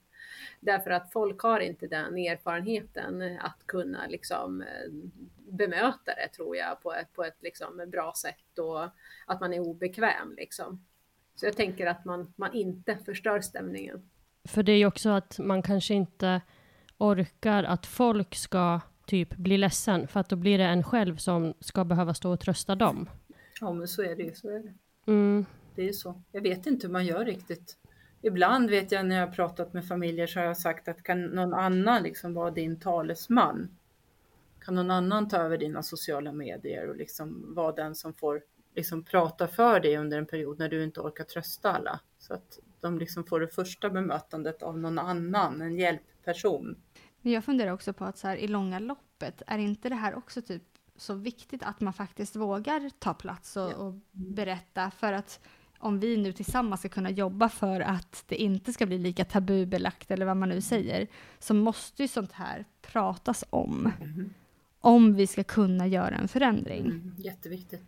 Därför att folk har inte den erfarenheten att kunna liksom eh, bemöta det tror jag på ett, på ett liksom bra sätt och att man är obekväm liksom. Så jag tänker att man, man inte förstör stämningen. För det är ju också att man kanske inte orkar att folk ska typ bli ledsen för att då blir det en själv som ska behöva stå och trösta dem. Ja men så är det ju. Så är det. Mm. Det är så. Jag vet inte hur man gör riktigt. Ibland vet jag när jag har pratat med familjer så har jag sagt att kan någon annan liksom vara din talesman? Kan någon annan ta över dina sociala medier och liksom vara den som får liksom prata för dig under en period när du inte orkar trösta alla? Så att de liksom får det första bemötandet av någon annan, en hjälpperson. Men jag funderar också på att så här, i långa loppet, är inte det här också typ så viktigt att man faktiskt vågar ta plats och, och berätta för att om vi nu tillsammans ska kunna jobba för att det inte ska bli lika tabubelagt eller vad man nu säger, så måste ju sånt här pratas om. Om vi ska kunna göra en förändring. Mm, jätteviktigt.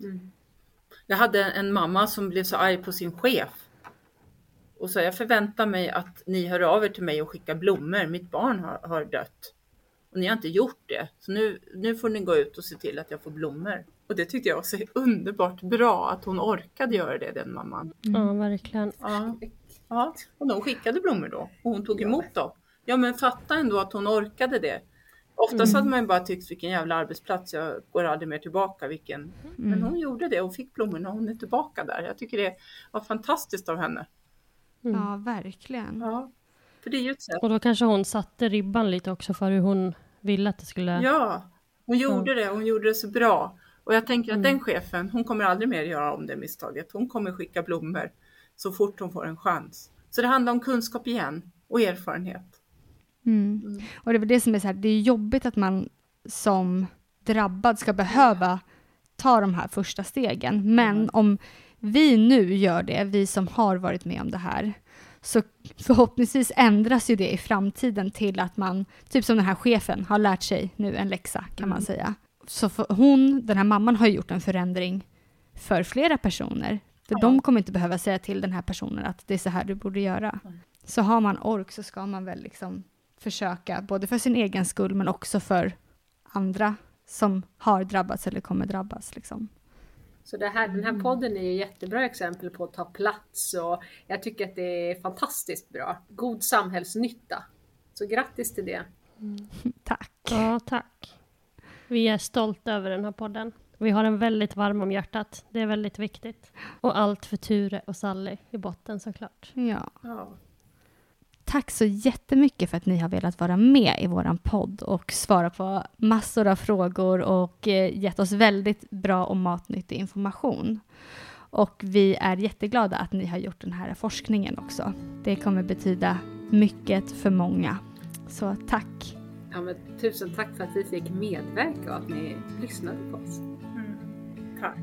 Jag hade en mamma som blev så arg på sin chef. Och sa jag förväntar mig att ni hör av er till mig och skickar blommor. Mitt barn har, har dött. Och ni har inte gjort det. Så nu, nu får ni gå ut och se till att jag får blommor. Och det tyckte jag var så underbart bra att hon orkade göra det, den mamman. Ja, verkligen. Ja, ja. och de skickade blommor då och hon tog emot dem. Ja, men fatta ändå att hon orkade det. Oftast mm. hade man ju bara tyckt vilken jävla arbetsplats, jag går aldrig mer tillbaka. Vilken... Mm. Men hon gjorde det och fick blommorna och hon är tillbaka där. Jag tycker det var fantastiskt av henne. Mm. Ja, verkligen. Ja, för det är ju ett sätt. Och då kanske hon satte ribban lite också för hur hon ville att det skulle... Ja, hon gjorde ja. det. Hon gjorde det så bra. Och jag tänker att mm. den chefen, hon kommer aldrig mer göra om det misstaget. Hon kommer skicka blommor så fort hon får en chans. Så det handlar om kunskap igen och erfarenhet. Mm. Mm. Och det är det som är så här, det är jobbigt att man som drabbad ska behöva ta de här första stegen. Men mm. om vi nu gör det, vi som har varit med om det här, så förhoppningsvis ändras ju det i framtiden till att man, typ som den här chefen, har lärt sig nu en läxa kan man mm. säga. Så hon, den här mamman har gjort en förändring för flera personer. För ja. de kommer inte behöva säga till den här personen att det är så här du borde göra. Mm. Så har man ork så ska man väl liksom försöka, både för sin egen skull men också för andra som har drabbats eller kommer drabbas. Liksom. Så det här, den här podden är ju jättebra exempel på att ta plats och jag tycker att det är fantastiskt bra. God samhällsnytta. Så grattis till det. Mm. <laughs> Tack. Ja, tack. Vi är stolta över den här podden. Vi har den väldigt varm om hjärtat. Det är väldigt viktigt. Och allt för Ture och Sally i botten såklart. Ja. ja. Tack så jättemycket för att ni har velat vara med i vår podd och svara på massor av frågor och eh, gett oss väldigt bra och matnyttig information. Och vi är jätteglada att ni har gjort den här forskningen också. Det kommer betyda mycket för många. Så tack! Ja, men tusen tack för att vi fick medverka och att ni lyssnade på oss. Mm. Tack!